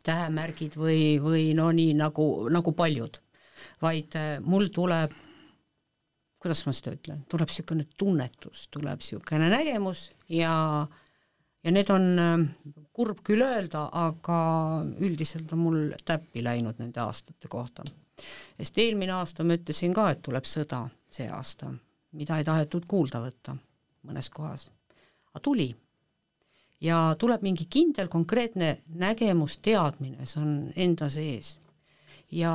tähemärgid või, või no nii nagu, nagu paljud, vaid eh, mul tuleb, kuidas ma seda ütlen, tuleb niisugune tunnetus, tuleb niisugune nägemus ja ja need on eh, kurb küll öelda, aga üldiselt on mul täppi läinud nende aastate kohta. sest eelmine aasta ma ütlesin ka, et tuleb sõda see aasta, mida ei tahetud kuulda võtta mõnes kohas, aga tuli. ja tuleb mingi kindel konkreetne nägemus, teadmine, see on enda sees. Ja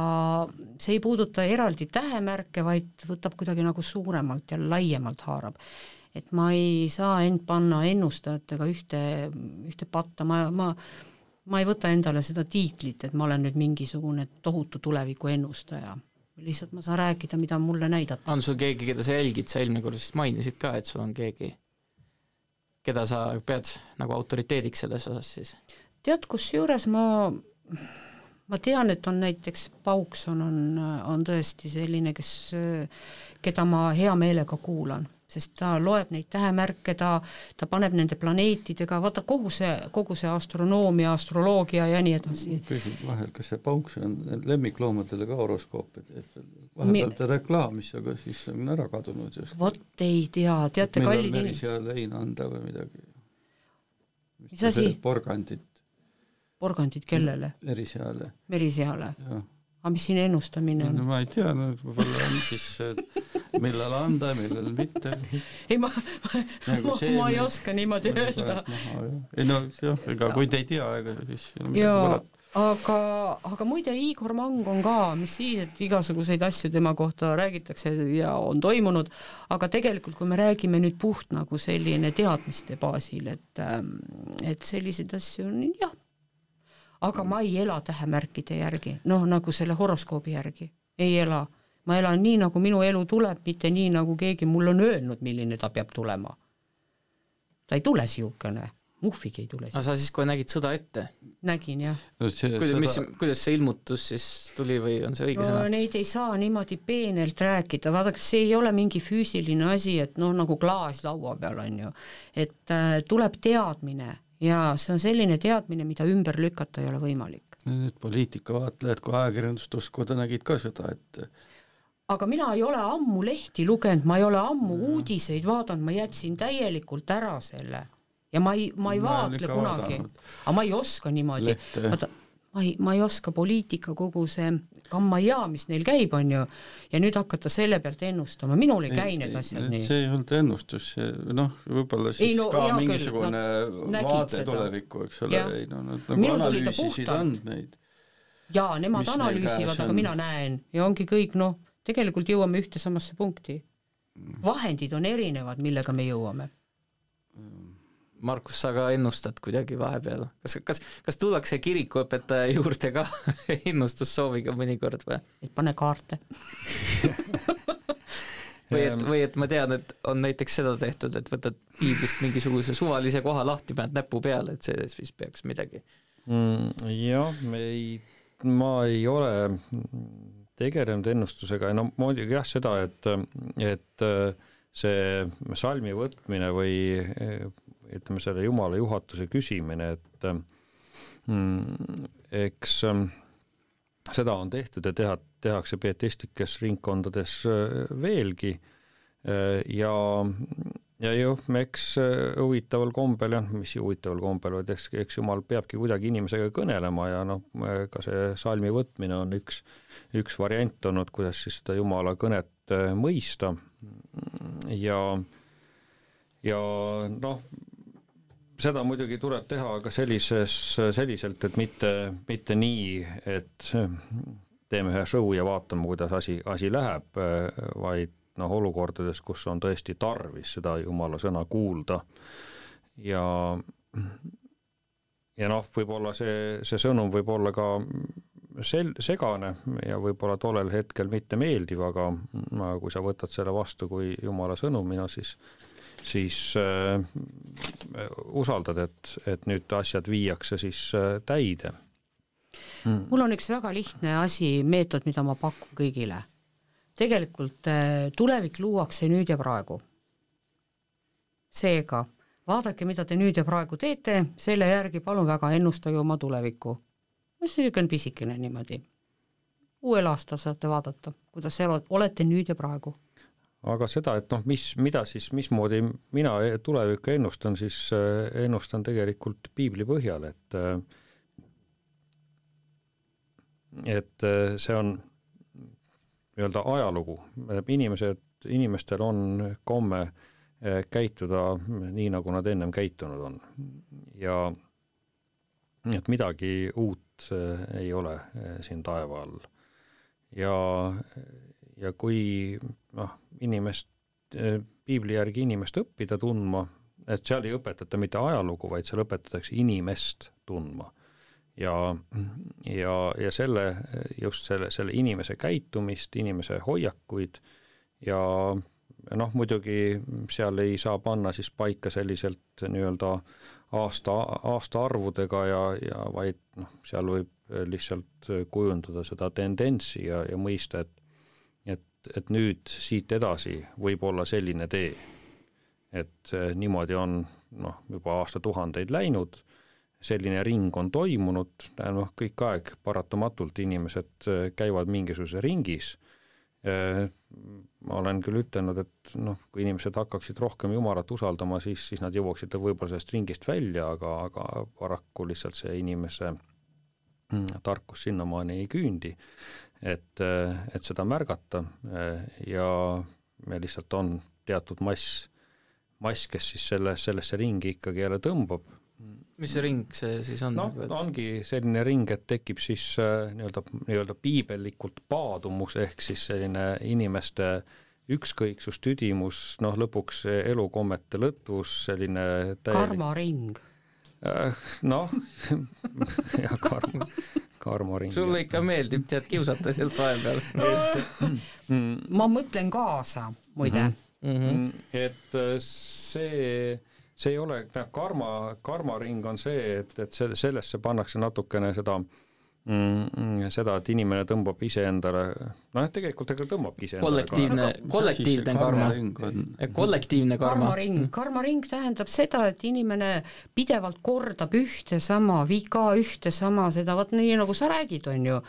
see ei puuduta eraldi tähemärke, vaid võtab kuidagi nagu suuremalt ja laiemalt haarab. et ma ei saa end panna ennustajatega ühte, ühte patta, ma, ma ma ei võta endale seda tiitlit, et ma olen nüüd mingisugune tohutu tuleviku ennustaja. lihtsalt ma saan rääkida, mida mulle näidata. on sul keegi, keda sa jälgid, sa eelmine kord vist mainisid ka, et sul on keegi, keda sa pead nagu autoriteediks selles osas siis? tead, kusjuures ma, ma tean, et on näiteks Paukson on, on tõesti selline, kes, keda ma hea meelega kuulan, sest ta loeb neid tähemärke, ta, ta paneb nende planeetidega, vaata kogu see, kogu see astronoomia, astroloogia ja nii edasi. küsin vahel, kas see Pauks on lemmikloomadele ka horoskoope teeb vahepeal ta reklaamis, aga siis on ära kadunud just. vot ei tea, teate, kallid inimesed, Meriseale leina anda või midagi. Mis asi? porgandit porgandid kellele? Meriseale, meriseale. aga mis siin ennustamine no on? ma ei tea, no võib-olla on siis millal anda, millal mitte. ei, ma, ma, Nagu ma, ma ei oska niimoodi öelda. ei no jah, ega kui te ei tea, ega siis ei ole midagi parata., aga, aga muide, Igor Mang on ka, mis siis, et igasuguseid asju tema kohta räägitakse ja on toimunud, aga tegelikult, kui me räägime nüüd puht nagu selline teadmiste baasil, et ähm, et selliseid asju on jah, aga ma ei ela tähemärkide järgi, noh nagu selle horoskoobi järgi, ei ela. ma elan nii, nagu minu elu tuleb, mitte nii, nagu keegi mulle on öelnud, milline ta peab tulema. ta ei tule niisugune, muhvigi ei tule aga, sa siis kohe nägid sõda ette? nägin jah. no see, kuidas, mis kuidas see ilmutus siis tuli või on see õige no sõna? neid ei saa niimoodi peenelt rääkida, vaadake, see ei ole mingi füüsiline asi, et noh, nagu klaas laua peal on ju, et äh, tuleb teadmine ja see on selline teadmine, mida ümber lükata ei ole võimalik. need poliitikavaatlejad, kui ajakirjandust uskuda, nägid ka seda, et aga mina ei ole ammu lehti lugenud, ma ei ole ammu uudiseid vaadanud, ma jätsin täielikult ära selle. Ja ma ei, ma ei Ma vaatle kunagi. aga ma ei oska niimoodi, vaata, ma ei, ma ei oska poliitika kogu see kammaia, mis neil käib, on ju, ja nüüd hakata selle pealt ennustama, minul ei käi need asjad nii. see ei olnud ennustus, noh, võib-olla siis Ei, no ka hea küll, mingisugune no, vaade tulevikku, eks ole. Ei no nad nagu Minul analüüsisid andmeid. jaa, nemad analüüsivad, aga mina näen. Ja ongi kõik, noh, tegelikult jõuame ühte samasse punkti. vahendid on erinevad, millega me jõuame. Markus, sa ka ennustad kuidagi vahepeal, kas, kas, kas tullakse kirikuõpetaja juurde ka ennustussooviga mõnikord või? et pane kaarte või et, või et ma tean, et on näiteks seda tehtud, et võtad piiblist mingisuguse suvalise koha lahti, paned näpu peale, et see siis peaks midagi mm,. jah, me ei, ma ei ole tegelenud ennustusega ja no muidugi jah, seda, et, et see salmi võtmine või ütleme, selle jumala juhatuse küsimine, et mm, eks seda on tehtud ja teha, tehakse pietistlikes ringkondades veelgi ja, ja jah, eks huvitaval kombel jah, mis huvitaval kombel, vaid eks, eks jumal peabki kuidagi inimesega kõnelema ja noh, ka see salmi võtmine on üks, üks variant olnud, kuidas siis seda jumala kõnet mõista. Ja, ja noh, seda muidugi tuleb teha ka sellises, selliselt, et mitte, mitte nii, et teeme ühe show ja vaatame, kuidas asi, asi läheb, vaid noh, olukordades, kus on tõesti tarvis seda jumala sõna kuulda. Ja ja noh, võib-olla see, see sõnum võib olla ka sel-, segane ja võib-olla tollel hetkel mitte meeldiv, aga, aga kui sa võtad selle vastu kui jumala sõnumina, siis siis äh, usaldad, et, et nüüd asjad viiakse siis äh, täide mm.. mul on üks väga lihtne asi, meetod, mida ma pakun kõigile. tegelikult äh, tulevik luuakse nüüd ja praegu. seega vaadake, mida te nüüd ja praegu teete, selle järgi palun väga ennustage oma tulevikku. see on niisugune pisikene niimoodi. uuel aastal saate vaadata, kuidas olete nüüd ja praegu aga seda, et noh, mis, mida siis, mismoodi mina tulevikku ennustan, siis äh, ennustan tegelikult piibli põhjal, et äh, et äh, see on nii-öelda ajalugu, inimesed, inimestel on komme käituda nii, nagu nad ennem käitunud on. ja et midagi uut ei ole siin taeva all. ja ja kui noh, inimest, eh, piibli järgi inimest õppida tundma, et seal ei õpetata mitte ajalugu, vaid seal õpetatakse inimest tundma. ja, ja, ja selle, just selle, selle inimese käitumist, inimese hoiakuid ja noh, muidugi seal ei saa panna siis paika selliselt nii-öelda aasta, aastaarvudega ja, ja vaid noh, seal võib lihtsalt kujundada seda tendentsi ja, ja mõista, et et nüüd siit edasi võib olla selline tee. et eh, niimoodi on noh, juba aastatuhandeid läinud, selline ring on toimunud, noh, kõik aeg paratamatult inimesed eh, käivad mingisuguse ringis. Eh, ma olen küll ütelnud, et noh, kui inimesed hakkaksid rohkem Jumalat usaldama, siis, siis nad jõuaksid võib-olla sellest ringist välja, aga, aga paraku lihtsalt see inimese mm, tarkus sinnamaani ei küündi et, et seda märgata ja meil lihtsalt on teatud mass, mass, kes siis selle, sellesse ringi ikkagi jälle tõmbab. mis see ring see siis on? noh, ongi selline ring, et tekib siis äh, nii-öelda, nii-öelda piibellikult paadumus, ehk siis selline inimeste ükskõiksus, tüdimus, noh lõpuks elukommete lõtvus, selline täielik... karmaring. Äh, noh, jah, karm, karmaring. sulle ikka meeldib tead kiusata sealt vahepeal ma mõtlen kaasa, muide mm. -hmm. et äh, see, see ei ole, tähendab karma, karmaring on see, et, et see, sellesse pannakse natukene seda äh, mm, seda, et inimene tõmbab iseendale, noh, tegelikult ega tõmbabki iseendale kollektiivne, kollektiivne karma, kollektiivne karma. karmaring, karmaring tähendab seda, et inimene pidevalt kordab ühte sama viga, ühte sama seda, vot nii nagu sa räägid, on ju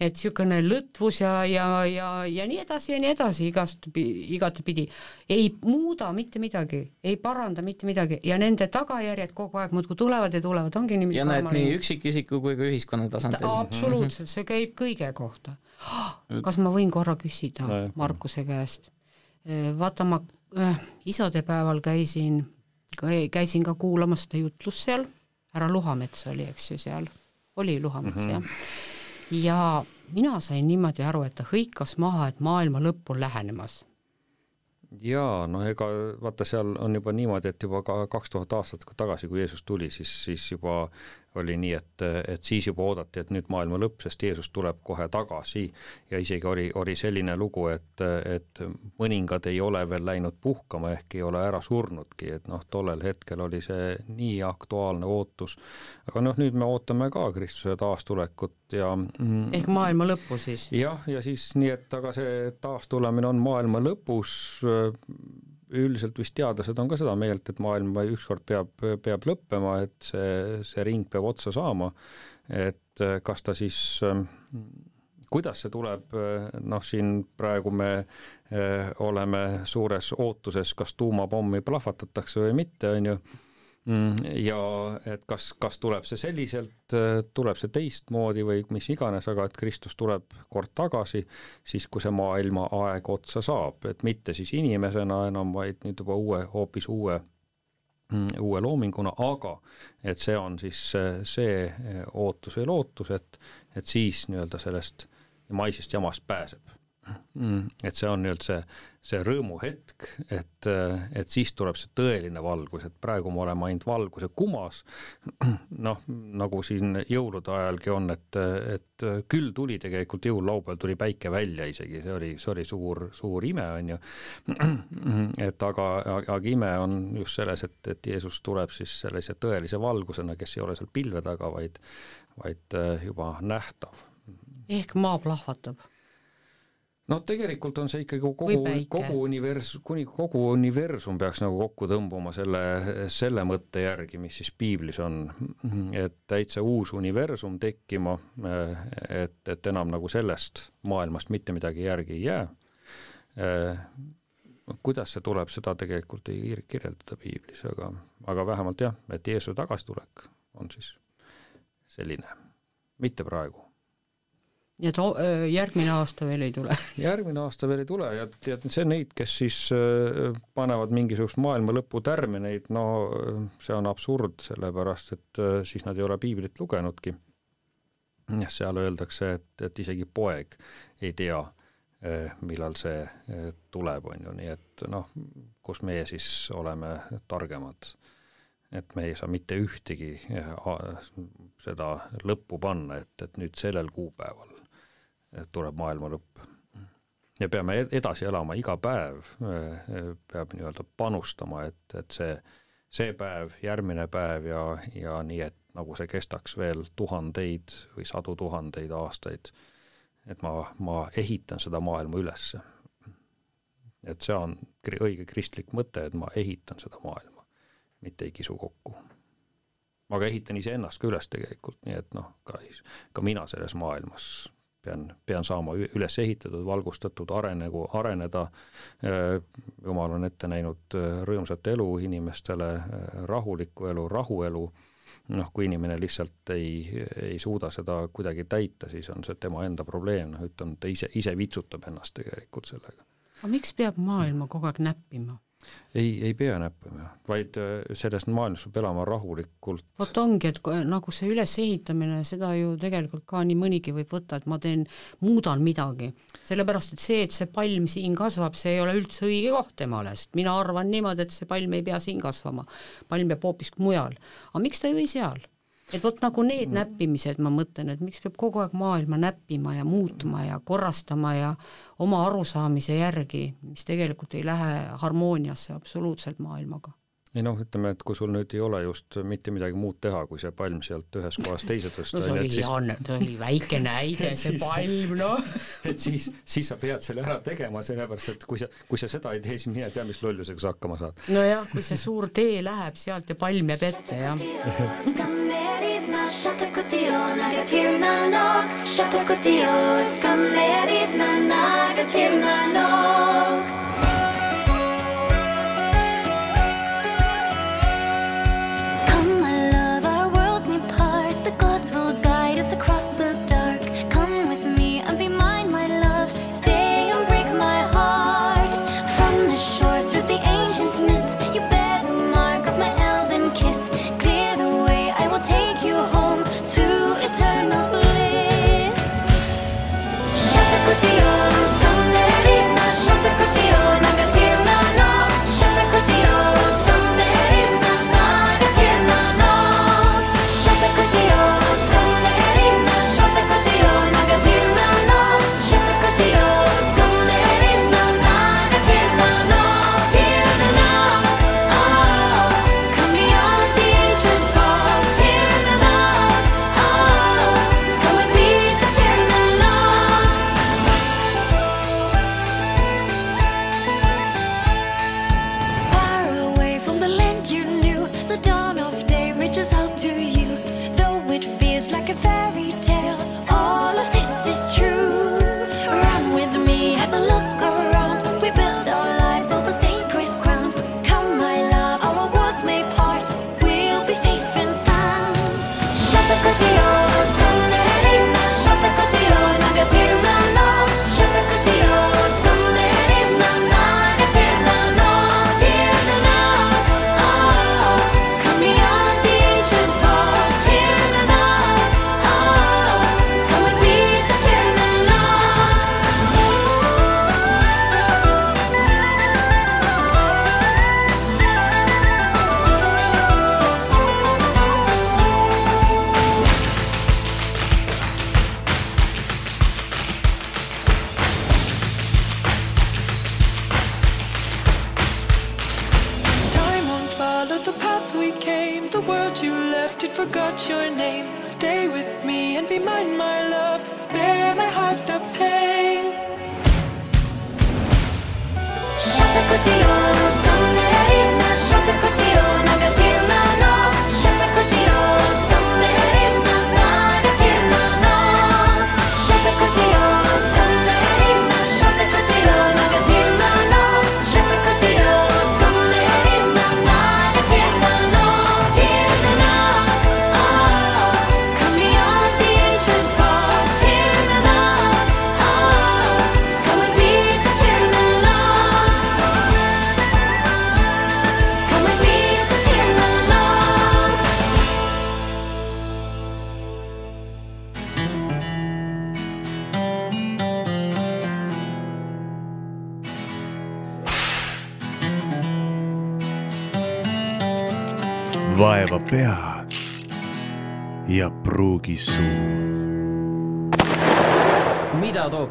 et niisugune lõtvus ja, ja, ja, ja nii edasi ja nii edasi igast, igatepidi ei muuda mitte midagi, ei paranda mitte midagi ja nende tagajärjed kogu aeg muudkui tulevad ja tulevad, ongi nii. ja näed, nii üksikisiku kui ka ühiskonna tasandil. absoluutselt, see käib kõige kohta. kas ma võin korra küsida no, Markuse käest? vaata, ma äh, isadepäeval käisin, käisin ka kuulamas seda jutlust seal, härra Luhamets oli, eks ju, seal, oli Luhamets mm -hmm. jah ja mina sain niimoodi aru, et ta hõikas maha, et maailma lõpp on lähenemas. jaa, no ega vaata, seal on juba niimoodi, et juba ka kaks tuhat aastat tagasi, kui Jeesus tuli, siis, siis juba oli nii, et, et siis juba oodati, et nüüd maailma lõpp, sest Jeesus tuleb kohe tagasi ja isegi oli, oli selline lugu, et, et mõningad ei ole veel läinud puhkama ehk ei ole ära surnudki, et noh, tollel hetkel oli see nii aktuaalne ootus. aga noh, nüüd me ootame ka Kristuse taastulekut ja mm, ehk maailma lõppu siis. jah, ja siis nii, et aga see taastulemine on maailma lõpus, üldiselt vist teadlased on ka seda meelt, et maailm ükskord peab, peab lõppema, et see, see ring peab otsa saama, et kas ta siis kuidas see tuleb, noh, siin praegu me eh, oleme suures ootuses, kas tuumapommi plahvatatakse või mitte, on ju ja et kas, kas tuleb see selliselt, tuleb see teistmoodi või mis iganes, aga et Kristus tuleb kord tagasi, siis kui see maailma aeg otsa saab, et mitte siis inimesena enam, vaid nüüd juba uue, hoopis uue mm, uue loominguna, aga et see on siis see ootus või lootus, et, et siis nii-öelda sellest maisest jamast pääseb. Mm, et see on nii-öelda see, see rõõmuhetk, et, et siis tuleb see tõeline valgus, et praegu me oleme ainult valguse kumas, noh, nagu siin jõulude ajalgi on, et, et küll tuli tegelikult jõululaupäeval tuli päike välja isegi, see oli, see oli suur, suur ime, on ju. et aga, aga ime on just selles, et, et Jeesus tuleb siis sellise tõelise valgusena, kes ei ole seal pilve taga, vaid, vaid juba nähtav. ehk maa plahvatab no tegelikult on see ikkagi kogu, kogu univers-, kuni kogu universum peaks nagu kokku tõmbuma selle, selle mõtte järgi, mis siis piiblis on, et täitsa uus universum tekkima, et, et enam nagu sellest maailmast mitte midagi järgi ei jää. kuidas see tuleb, seda tegelikult ei kirjeldada piiblis, aga, aga vähemalt jah, et Jeesuse tagasitulek on siis selline, mitte praegu nii et järgmine aasta veel ei tule? järgmine aasta veel ei tule ja tead, see neid, kes siis panevad mingisugust maailma lõpu tärmineid, no see on absurd, sellepärast et siis nad ei ole piiblit lugenudki. seal öeldakse, et, et isegi poeg ei tea, millal see tuleb, on ju, nii et noh, kus meie siis oleme targemad et me ei saa mitte ühtegi seda lõppu panna, et, et nüüd sellel kuupäeval tuleb maailma lõpp. ja peame edasi elama, iga päev peab nii-öelda panustama, et, et see, see päev, järgmine päev ja, ja nii, et nagu see kestaks veel tuhandeid või sadu tuhandeid aastaid, et ma, ma ehitan seda maailma ülesse. et see on õige kristlik mõte, et ma ehitan seda maailma, mitte ei kisu kokku aga ehitan iseennast ka üles tegelikult, nii et noh, ka, ka mina selles maailmas pean, pean saama üles ehitatud, valgustatud, arenegu, areneda. jumal on ette näinud äh, rõõmsat elu inimestele, äh, rahulikku elu, rahuelu. noh, kui inimene lihtsalt ei, ei suuda seda kuidagi täita, siis on see tema enda probleem, noh, ütleme, ta ise, ise vitsutab ennast tegelikult sellega. aga miks peab maailma kogu aeg näppima? Ei, ei pea näppima, vaid äh, selles maailmas peab elama rahulikult. vot ongi, et nagu see ülesehitamine, seda ju tegelikult ka nii mõnigi võib võtta, et ma teen, muudan midagi. sellepärast, et see, et see palm siin kasvab, see ei ole üldse õige koht temale, sest mina arvan niimoodi, et see palm ei pea siin kasvama. palm peab hoopis mujal. aga miks ta ei või seal? Et vot nagu need mm. näppimised, ma mõtlen, et miks peab kogu aeg maailma näppima ja muutma ja korrastama ja oma arusaamise järgi, mis tegelikult ei lähe harmooniasse absoluutselt maailmaga ei noh, ütleme, et kui sul nüüd ei ole just mitte midagi muud teha, kui see palm sealt ühest kohast teise tõsta. no see oli, siis... on, see oli väike näide, see palm, noh. et siis, siis sa pead selle ära tegema, sellepärast et kui sa, kui sa seda ei tee, siis mine tea, mis lollusega sa hakkama saad. nojah, kui see suur tee läheb sealt ja palm jääb ette, jah.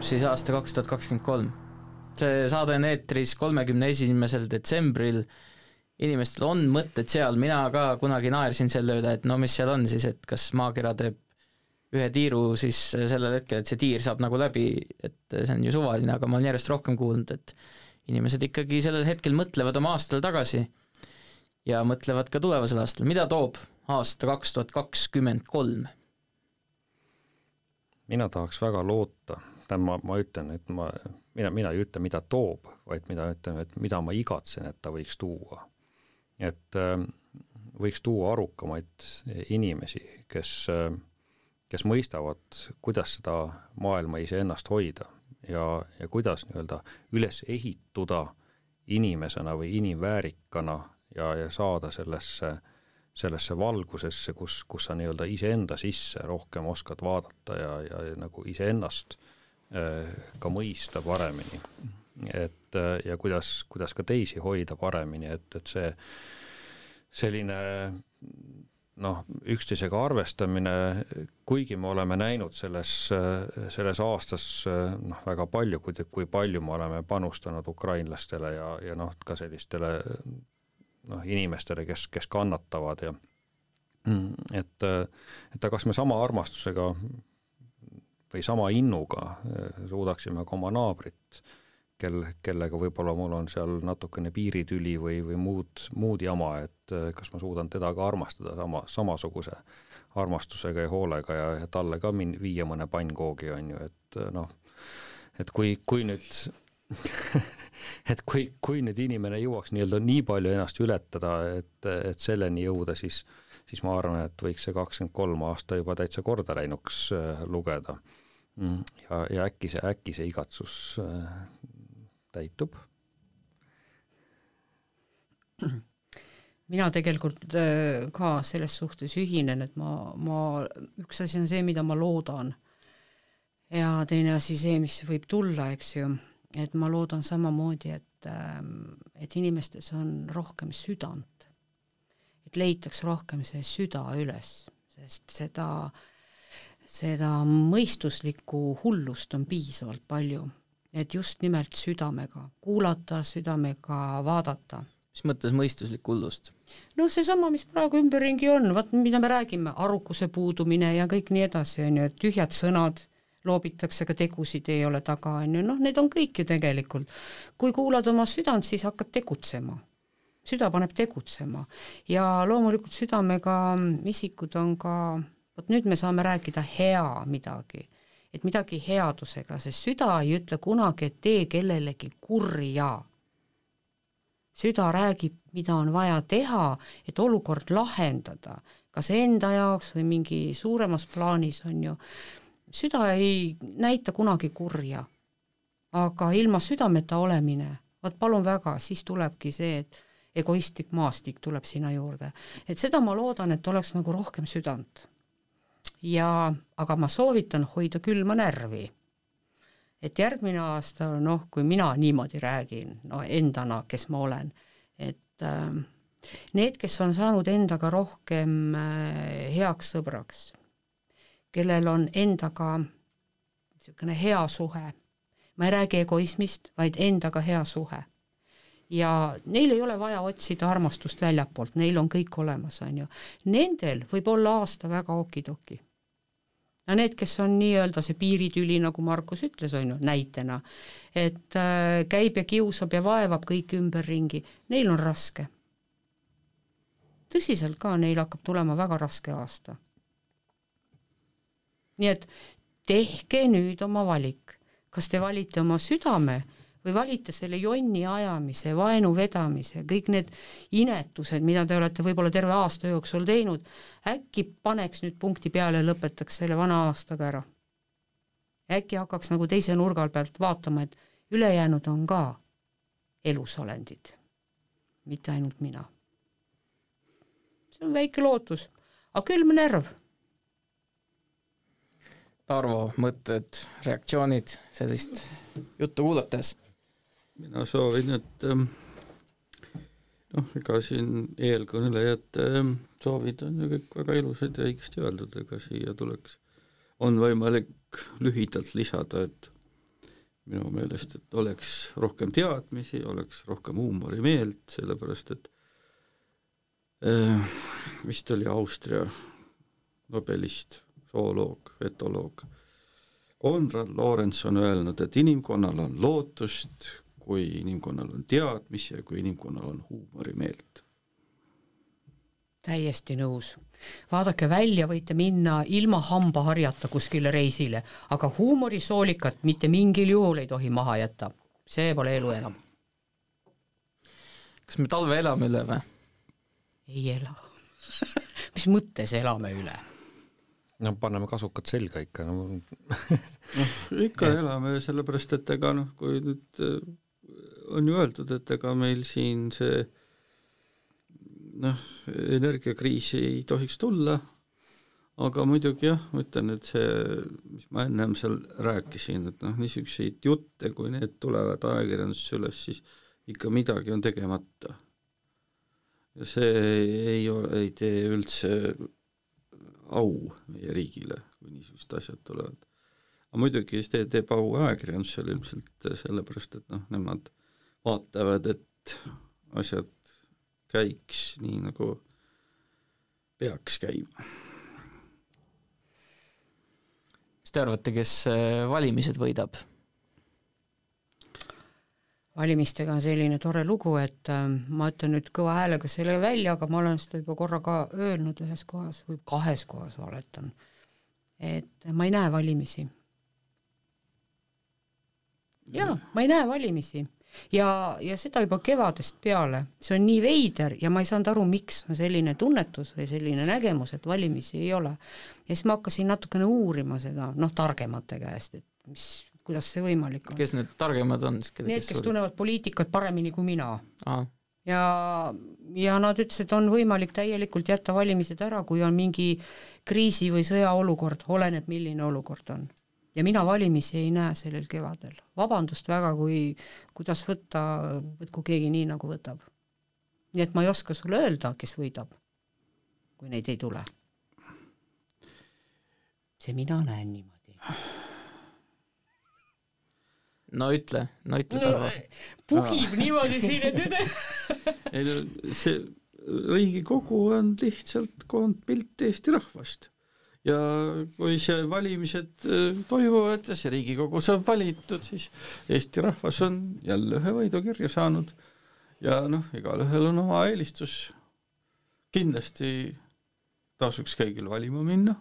siis aasta kaks tuhat kakskümmend kolm? see saade on eetris kolmekümne esimesel detsembril, inimestel on mõtted seal, mina ka kunagi naersin selle üle, et no mis seal on siis, et kas maakera teeb ühe tiiru siis sellel hetkel, et see tiir saab nagu läbi, et see on ju suvaline, aga ma olen järjest rohkem kuulnud, et inimesed ikkagi sellel hetkel mõtlevad oma aastale tagasi ja mõtlevad ka tulevasel aastal, mida toob aasta kaks tuhat kakskümmend kolm? mina tahaks väga loota, tähendab, ma, ma ütlen, et ma, mina, mina ei ütle, mida toob, vaid mida ütlen, et mida ma igatsen, et ta võiks tuua. et äh, võiks tuua arukamaid inimesi, kes äh, kes mõistavad, kuidas seda maailma iseennast hoida ja, ja kuidas nii-öelda üles ehituda inimesena või inimväärikana ja, ja saada sellesse, sellesse valgusesse, kus, kus sa nii-öelda iseenda sisse rohkem oskad vaadata ja, ja, ja nagu iseennast äh, ka mõista paremini. et äh, ja kuidas, kuidas ka teisi hoida paremini, et, et see selline noh, üksteisega arvestamine, kuigi me oleme näinud selles, selles aastas noh, väga palju, kui, kui palju me oleme panustanud ukrainlastele ja, ja noh, ka sellistele noh, inimestele, kes, kes kannatavad ja et, et kas me sama armastusega või sama innuga suudaksime ka oma naabrit kel, kellega võib-olla mul on seal natukene piiritüli või, või muud, muud jama, et eh, kas ma suudan teda ka armastada sama, samasuguse armastusega ja hoolega ja, ja talle ka min-, viia mõne pannkoogi, on ju, et eh, noh, et kui, kui nüüd et kui, kui nüüd inimene jõuaks nii-öelda nii palju ennast ületada, et, et selleni jõuda, siis, siis ma arvan, et võiks see kakskümmend kolm aasta juba täitsa korda läinuks lugeda. Ja, ja äkki see, äkki see igatsus äh, täitub? mina tegelikult äh, ka selles suhtes ühinen, et ma, ma, üks asi on see, mida ma loodan ja teine asi see, mis võib tulla, eks ju, et ma loodan samamoodi, et, et inimestes on rohkem südant. et leitaks rohkem see süda üles, sest seda, seda mõistuslikku hullust on piisavalt palju, et just nimelt südamega kuulata, südamega vaadata mis mõttes mõistuslik hullust? no seesama, mis praegu ümberringi on, vaat mida me räägime, arukuse puudumine ja kõik nii edasi, on ju, et tühjad sõnad, loobitakse, aga tegusid ei ole taga, on ju, noh, need on kõik ju tegelikult. kui kuulad oma südant, siis hakkad tegutsema. süda paneb tegutsema ja loomulikult südamega isikud on ka, vot nüüd me saame rääkida hea midagi, et midagi headusega, sest süda ei ütle kunagi, et tee kellelegi kurja süda räägib, mida on vaja teha, et olukord lahendada, kas enda jaoks või mingi suuremas plaanis, on ju. süda ei näita kunagi kurja. aga ilma südameta olemine, vot palun väga, siis tulebki see, et egoistlik maastik tuleb sinna juurde. et seda ma loodan, et oleks nagu rohkem südant. Ja, aga ma soovitan hoida külma närvi et järgmine aasta, noh, kui mina niimoodi räägin, no endana, kes ma olen, et äh, need, kes on saanud endaga rohkem äh, heaks sõbraks, kellel on endaga niisugune hea suhe, ma ei räägi egoismist, vaid endaga hea suhe, ja neil ei ole vaja otsida armastust väljapoolt, neil on kõik olemas, on ju. Nendel võib olla aasta väga okidoki. Ja need, kes on nii-öelda see piiritüli, nagu Markus ütles, on ju, näitena, et äh, käib ja kiusab ja vaevab kõiki ümberringi, neil on raske. tõsiselt ka, neil hakkab tulema väga raske aasta. nii et tehke nüüd oma valik, kas te valite oma südame või valite selle jonni ajamise, vaenu vedamise, kõik need inetused, mida te olete võib-olla terve aasta jooksul teinud, äkki paneks nüüd punkti peale ja lõpetaks selle vana aastaga ära. äkki hakkaks nagu teise nurga pealt vaatama, et ülejäänud on ka elusolendid, mitte ainult mina. see on väike lootus, aga külm närv Tarvo, mõtted, reaktsioonid sellist juttu kuulates? Mina soovin, et ähm, noh, ega siin eelkõnelejate ähm, soovid on ju kõik väga ilusad ja õigesti öeldud, ega siia tuleks, on võimalik lühidalt lisada, et minu meelest, et oleks rohkem teadmisi, oleks rohkem huumorimeelt, sellepärast et äh, vist oli Austria nobelist, zooloog, etoloog, Konrad Lorenz on öelnud, et inimkonnal on lootust, kui inimkonnal on teadmisi ja kui inimkonnal on huumorimeelt. täiesti nõus. vaadake välja, võite minna ilma hambaharjata kuskile reisile, aga huumorisoolikat mitte mingil juhul ei tohi maha jätta. see pole elu enam. kas me talve elame üle või? ei ela mis mõttes elame üle? no paneme kasukad selga ikka, no noh, ikka elame, sellepärast et ega noh, kui nüüd äh, on ju öeldud, et ega meil siin see noh, energiakriis ei tohiks tulla, aga muidugi jah, ma ütlen, et see, mis ma ennem seal rääkisin, et noh, niisuguseid jutte, kui need tulevad ajakirjandusse üles, siis ikka midagi on tegemata. ja see ei ole, ei tee üldse au meie riigile, kui niisugused asjad tulevad. aga muidugi see teeb au ajakirjandusele ilmselt sellepärast, et noh, nemad vaatavad, et asjad käiks nii, nagu peaks käima. mis te arvate, kes äh, valimised võidab? valimistega on selline tore lugu, et äh, ma ütlen nüüd kõva häälega selle välja, aga ma olen seda juba korra ka öelnud ühes kohas või kahes kohas valetan, et ma ei näe valimisi. jaa, ma ei näe valimisi ja, ja seda juba kevadest peale, see on nii veider ja ma ei saanud aru, miks on selline tunnetus või selline nägemus, et valimisi ei ole. ja siis ma hakkasin natukene uurima seda, noh, targemate käest, et mis, kuidas see võimalik on. kes need targemad on siis? Need, kes tunnevad poliitikat paremini kui mina. Ja, ja nad ütlesid, on võimalik täielikult jätta valimised ära, kui on mingi kriisi- või sõjaolukord, oleneb, milline olukord on ja mina valimisi ei näe sellel kevadel. vabandust väga, kui, kuidas võtta, võtku keegi nii, nagu võtab. nii et ma ei oska sulle öelda, kes võidab, kui neid ei tule. see mina näen niimoodi. no ütle, no ütle Tarvo. puhib niimoodi siin, et nüüd ei no see Riigikogu on lihtsalt koondpilt Eesti rahvast ja kui see valimised äh, toimuvad ja see Riigikogu saab valitud, siis Eesti rahvas on jälle ühe võidu kirja saanud ja noh, igalühel on oma eelistus. kindlasti tasuks kõigil valima minna.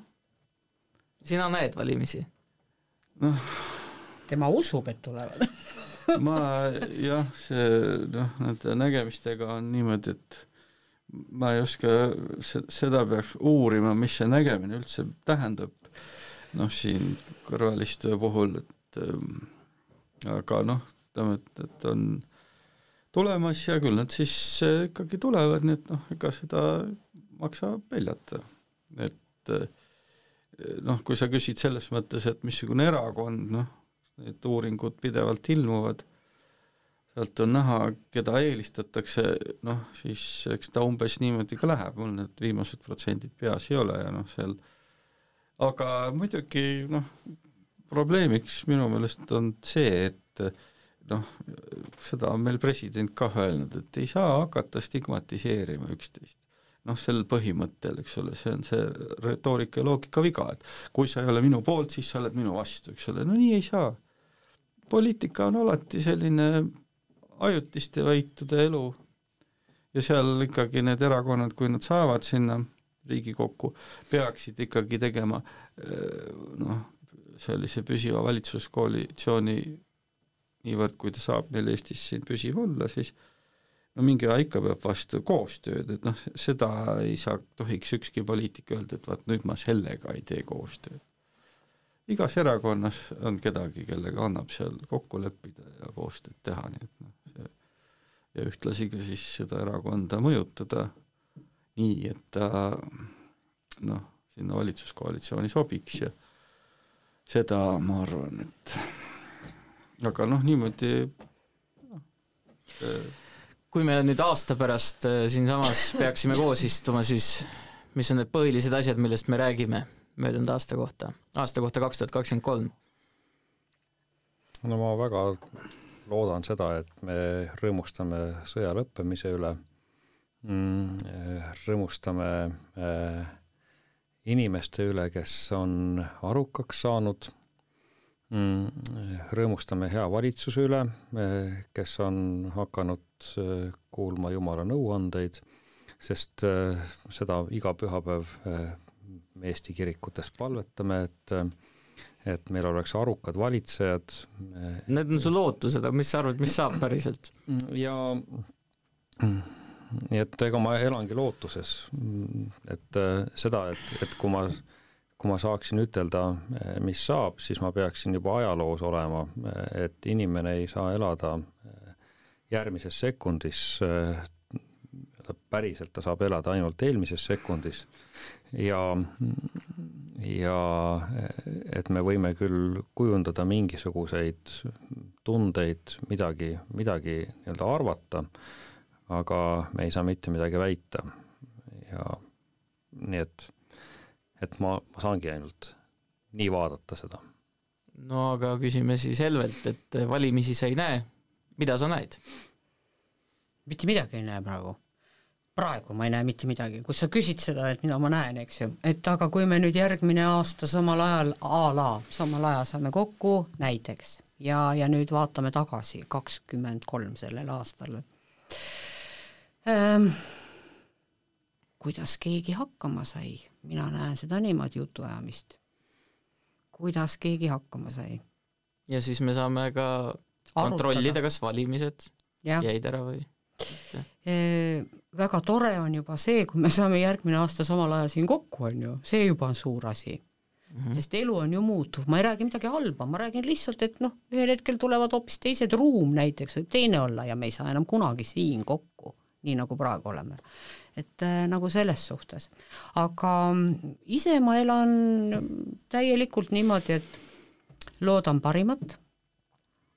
sina näed valimisi? noh. tema usub, et tulevad ma jah, see noh, nende nägemistega on niimoodi, et ma ei oska, seda peaks uurima, mis see nägemine üldse tähendab, noh siin kõrvalistuja puhul, et ähm, aga noh, ütleme, et, et on tulemas ja küll nad siis äh, ikkagi tulevad, nii et noh, ega seda maksa peljata. et äh, noh, kui sa küsid selles mõttes, et missugune erakond, noh, need uuringud pidevalt ilmuvad sealt on näha, keda eelistatakse, noh siis eks ta umbes niimoodi ka läheb, mul need viimased protsendid peas ei ole ja noh, seal aga muidugi noh, probleemiks minu meelest on see, et noh, seda on meil president kah öelnud, et ei saa hakata stigmatiseerima üksteist. noh, sel põhimõttel, eks ole, see on see retoorika ja loogika viga, et kui sa ei ole minu poolt, siis sa oled minu vastu, eks ole, no nii ei saa. poliitika on alati selline ajutiste võitude elu ja seal ikkagi need erakonnad, kui nad saavad sinna Riigikokku, peaksid ikkagi tegema noh, sellise püsiva valitsuskoalitsiooni niivõrd, kui ta saab meil Eestis siin püsiv olla, siis no mingi aja ikka peab vastu koostööd, et noh, seda ei saa, tohiks ükski poliitik öelda, et vaat nüüd ma sellega ei tee koostööd. igas erakonnas on kedagi, kellega annab seal kokku leppida ja koostööd teha, nii et noh, ja ühtlasi ka siis seda erakonda mõjutada nii, et ta noh, sinna valitsuskoalitsiooni sobiks ja seda ma arvan, et aga noh, niimoodi see kui me nüüd aasta pärast äh, siinsamas peaksime koos istuma, siis mis on need põhilised asjad, millest me räägime möödunud aasta kohta, aasta kohta kaks tuhat kakskümmend kolm? no ma väga loodan seda, et me rõõmustame sõja lõppemise üle. Mm,, rõõmustame äh, inimeste üle, kes on arukaks saanud. Mm,, rõõmustame hea valitsuse üle, kes on hakanud äh, kuulma Jumala nõuandeid, sest äh, seda iga pühapäev äh, Eesti kirikutes palvetame, et et meil oleks arukad valitsejad. Need on su lootused, aga mis sa arvad, mis saab päriselt? ja nii et ega ma elangi lootuses, et seda, et, et kui ma kui ma saaksin ütelda, mis saab, siis ma peaksin juba ajaloos olema, et inimene ei saa elada järgmises sekundis, päriselt ta saab elada ainult eelmises sekundis ja, ja et me võime küll kujundada mingisuguseid tundeid, midagi, midagi nii-öelda arvata, aga me ei saa mitte midagi väita ja nii et et ma, ma saangi ainult nii vaadata seda. no aga küsime siis Helvelt, et valimisi sa ei näe, mida sa näed? mitte midagi ei näe praegu. Praegu ma ei näe mitte midagi, kui sa küsid seda, et mida ma näen, eks ju, et aga kui me nüüd järgmine aasta samal ajal a la samal ajal saame kokku näiteks ja, ja nüüd vaatame tagasi, kakskümmend kolm sellel aastal ähm,, kuidas keegi hakkama sai, mina näen seda niimoodi jutuajamist. kuidas keegi hakkama sai. ja siis me saame ka kontrollida, kas valimised ja. jäid ära või? Väga tore on juba see, kui me saame järgmine aasta samal ajal siin kokku, on ju, see juba on suur asi mm. -hmm. sest elu on ju muutuv, ma ei räägi midagi halba, ma räägin lihtsalt, et noh, ühel hetkel tulevad hoopis teised, ruum näiteks võib teine olla ja me ei saa enam kunagi siin kokku, nii nagu praegu oleme et äh, nagu selles suhtes. aga mm, ise ma elan täielikult niimoodi, et loodan parimat,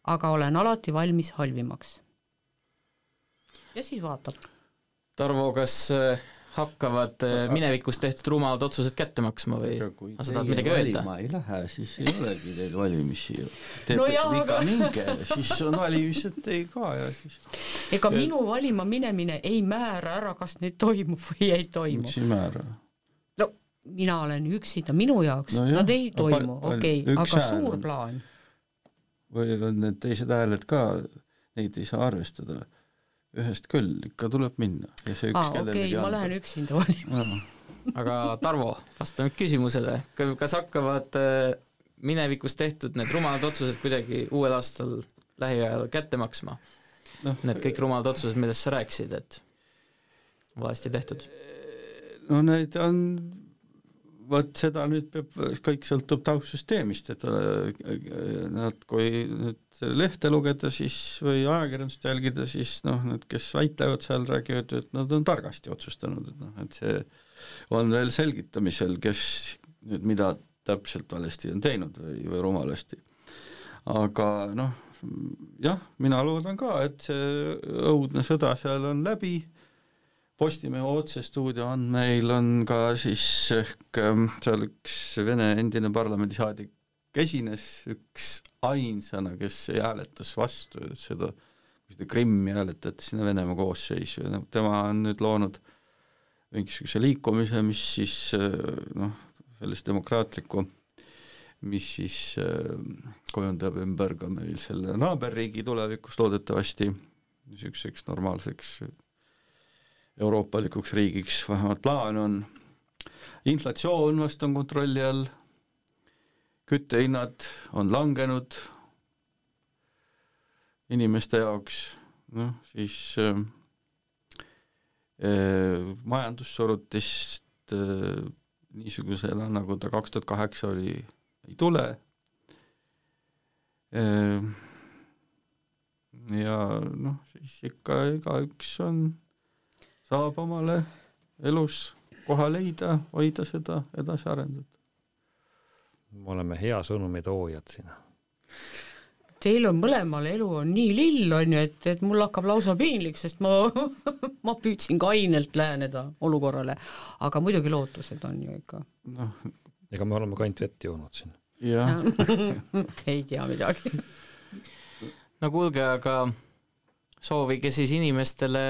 aga olen alati valmis halvimaks. ja siis vaatab. Tarvo, kas äh, hakkavad äh, minevikus tehtud rumalad otsused kätte maksma või aga sa tahad midagi öelda? ei lähe, siis ei olegi neid valimisi ju. teeb No viga aga- minge, siis on valimised ei ka ja siis ega Ja- minu valima minemine ei määra ära, kas nüüd toimub või ei toimu. miks ei määra? no mina olen üksinda, minu jaoks No jah, nad ei toimu, okei aga hääl suur on. plaan. või on need teised hääled ka, neid ei saa arvestada. Ühest küll, ikka tuleb minna ja see üks aa, okei okay,, ma lähen üksinda valima. aga Tarvo, vasta nüüd küsimusele, kas hakkavad äh, minevikus tehtud need rumalad otsused kuidagi uuel aastal lähiajal kätte maksma? noh, Need kõik rumalad otsused, millest sa rääkisid, et valesti tehtud? no neid on, vot seda nüüd peab, kõik sõltub taustsüsteemist, et äh, nad, kui nüüd lehte lugeda, siis või ajakirjandust jälgida, siis noh, need, kes väitlevad seal, räägivad, et nad on targasti otsustanud, et noh, et see on veel selgitamisel, kes nüüd mida täpselt valesti on teinud või, või rumalasti. aga noh, jah, mina loodan ka, et see õudne sõda seal on läbi, Postimehe otsestuudio andmeil on ka siis ehk ähm, seal üks Vene endine parlamendisaadik esines, üks ainsana, kes hääletas vastu seda, seda Krimmi hääletati sinna Venemaa koosseisu ja tema on nüüd loonud mingisuguse liikumise, mis siis äh, noh, sellist demokraatlikku, mis siis äh, kujundab ümber ka meil selle naaberriigi tulevikus loodetavasti niisuguseks normaalseks euroopalikuks riigiks, vähemalt plaan on. Inflatsioon vast on kontrolli all, küttehinnad on langenud. Inimeste jaoks, noh siis äh, äh, majandussurutist äh, niisugusena, nagu ta kaks tuhat kaheksa oli, ei tule. Äh,. ja noh, siis ikka igaüks on, saab omale elus koha leida, hoida seda, edasi arendada. me oleme hea sõnumi toojad siin. Teil on mõlemal elu on nii lill, on ju, et, et mul hakkab lausa piinlik, sest ma, ma püüdsin kainelt läheneda olukorrale, aga muidugi lootused on ju ikka. noh, ega me oleme ka ainult vett joonud siin. jah, ei tea midagi. no kuulge, aga soovige siis inimestele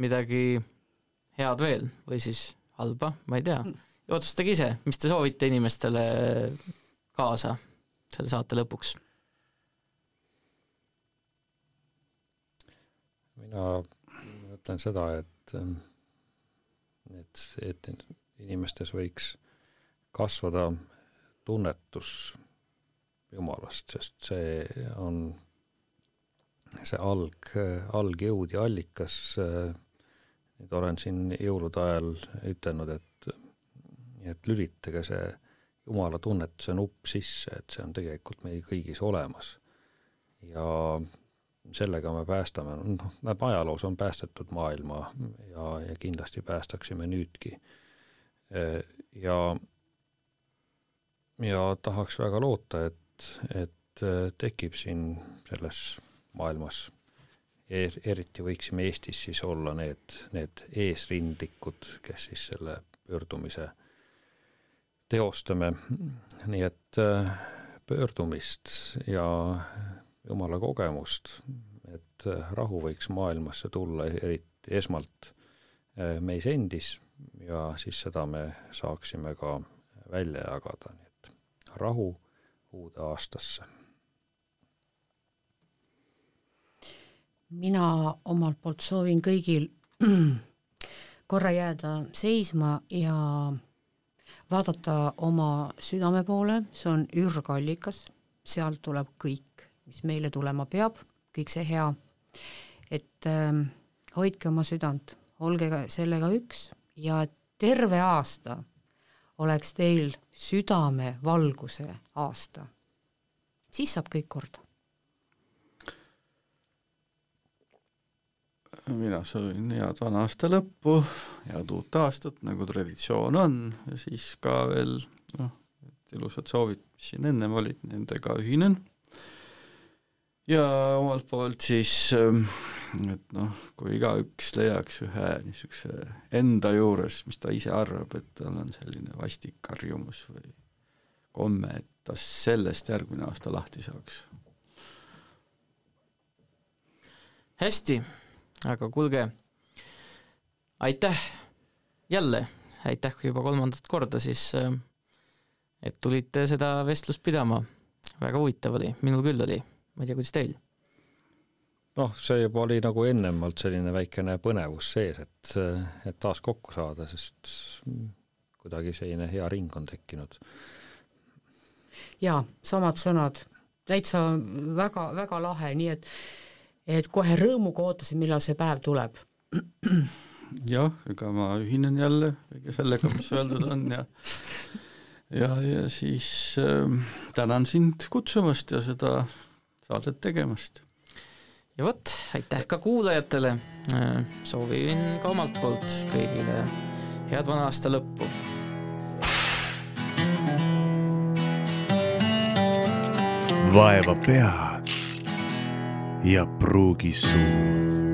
midagi head veel või siis halba, ma ei tea. otsustage ise, mis te soovite inimestele kaasa selle saate lõpuks. mina ütlen seda, et, et, et inimestes võiks kasvada tunnetus Jumalast, sest see on see alg, algjõud ja allikas. Nüüd olen siin jõulude ajal ütelnud, et, et lülitage see Jumala tunnetuse nupp sisse, et see on tegelikult meil kõigis olemas. ja sellega me päästame, noh, näeb ajaloos on päästetud maailma ja, ja kindlasti päästaksime nüüdki. ja, ja tahaks väga loota, et, et tekib siin selles maailmas, eriti võiksime Eestis siis olla need, need eesrindlikud, kes siis selle pöördumise teostame, nii et äh, pöördumist ja jumala kogemust, et äh, rahu võiks maailmasse tulla, eriti esmalt äh, meis endis ja siis seda me saaksime ka välja jagada, nii et rahu uude aastasse. Mina omalt poolt soovin kõigil korra jääda seisma ja vaadata oma südame poole, see on ürgallikas, sealt tuleb kõik, mis meile tulema peab, kõik see hea. et ähm, hoidke oma südant, olge sellega üks ja terve aasta oleks teil südamevalguse aasta. siis saab kõik korda. Mina soovin head vana aasta lõppu, head uut aastat, nagu traditsioon on ja siis ka veel noh, et ilusad soovid, mis siin ennem olid, nendega ühinen. ja omalt poolt siis, et noh, kui igaüks leiaks ühe niisuguse enda juures, mis ta ise arvab, et tal on selline vastik harjumus või komme, et ta sellest järgmine aasta lahti saaks. hästi, aga kuulge, aitäh jälle, aitäh juba kolmandat korda siis, et tulite seda vestlust pidama. väga huvitav oli, minul küll oli, ma ei tea, kuidas teil? noh, see juba oli nagu ennemalt selline väikene põnevus sees, et, et taas kokku saada, sest kuidagi selline hea ring on tekkinud. jaa, samad sõnad, täitsa väga, väga lahe, nii et et kohe rõõmuga ootasin, millal see päev tuleb. jah, ega ma ühinen jälle kõige sellega, mis öeldud on ja ja, ja siis äh, tänan sind kutsumast ja seda saadet tegemast. ja vot, aitäh ka kuulajatele, soovin ka omalt poolt kõigile head vana aasta lõppu vaeva pead ja pruugi suud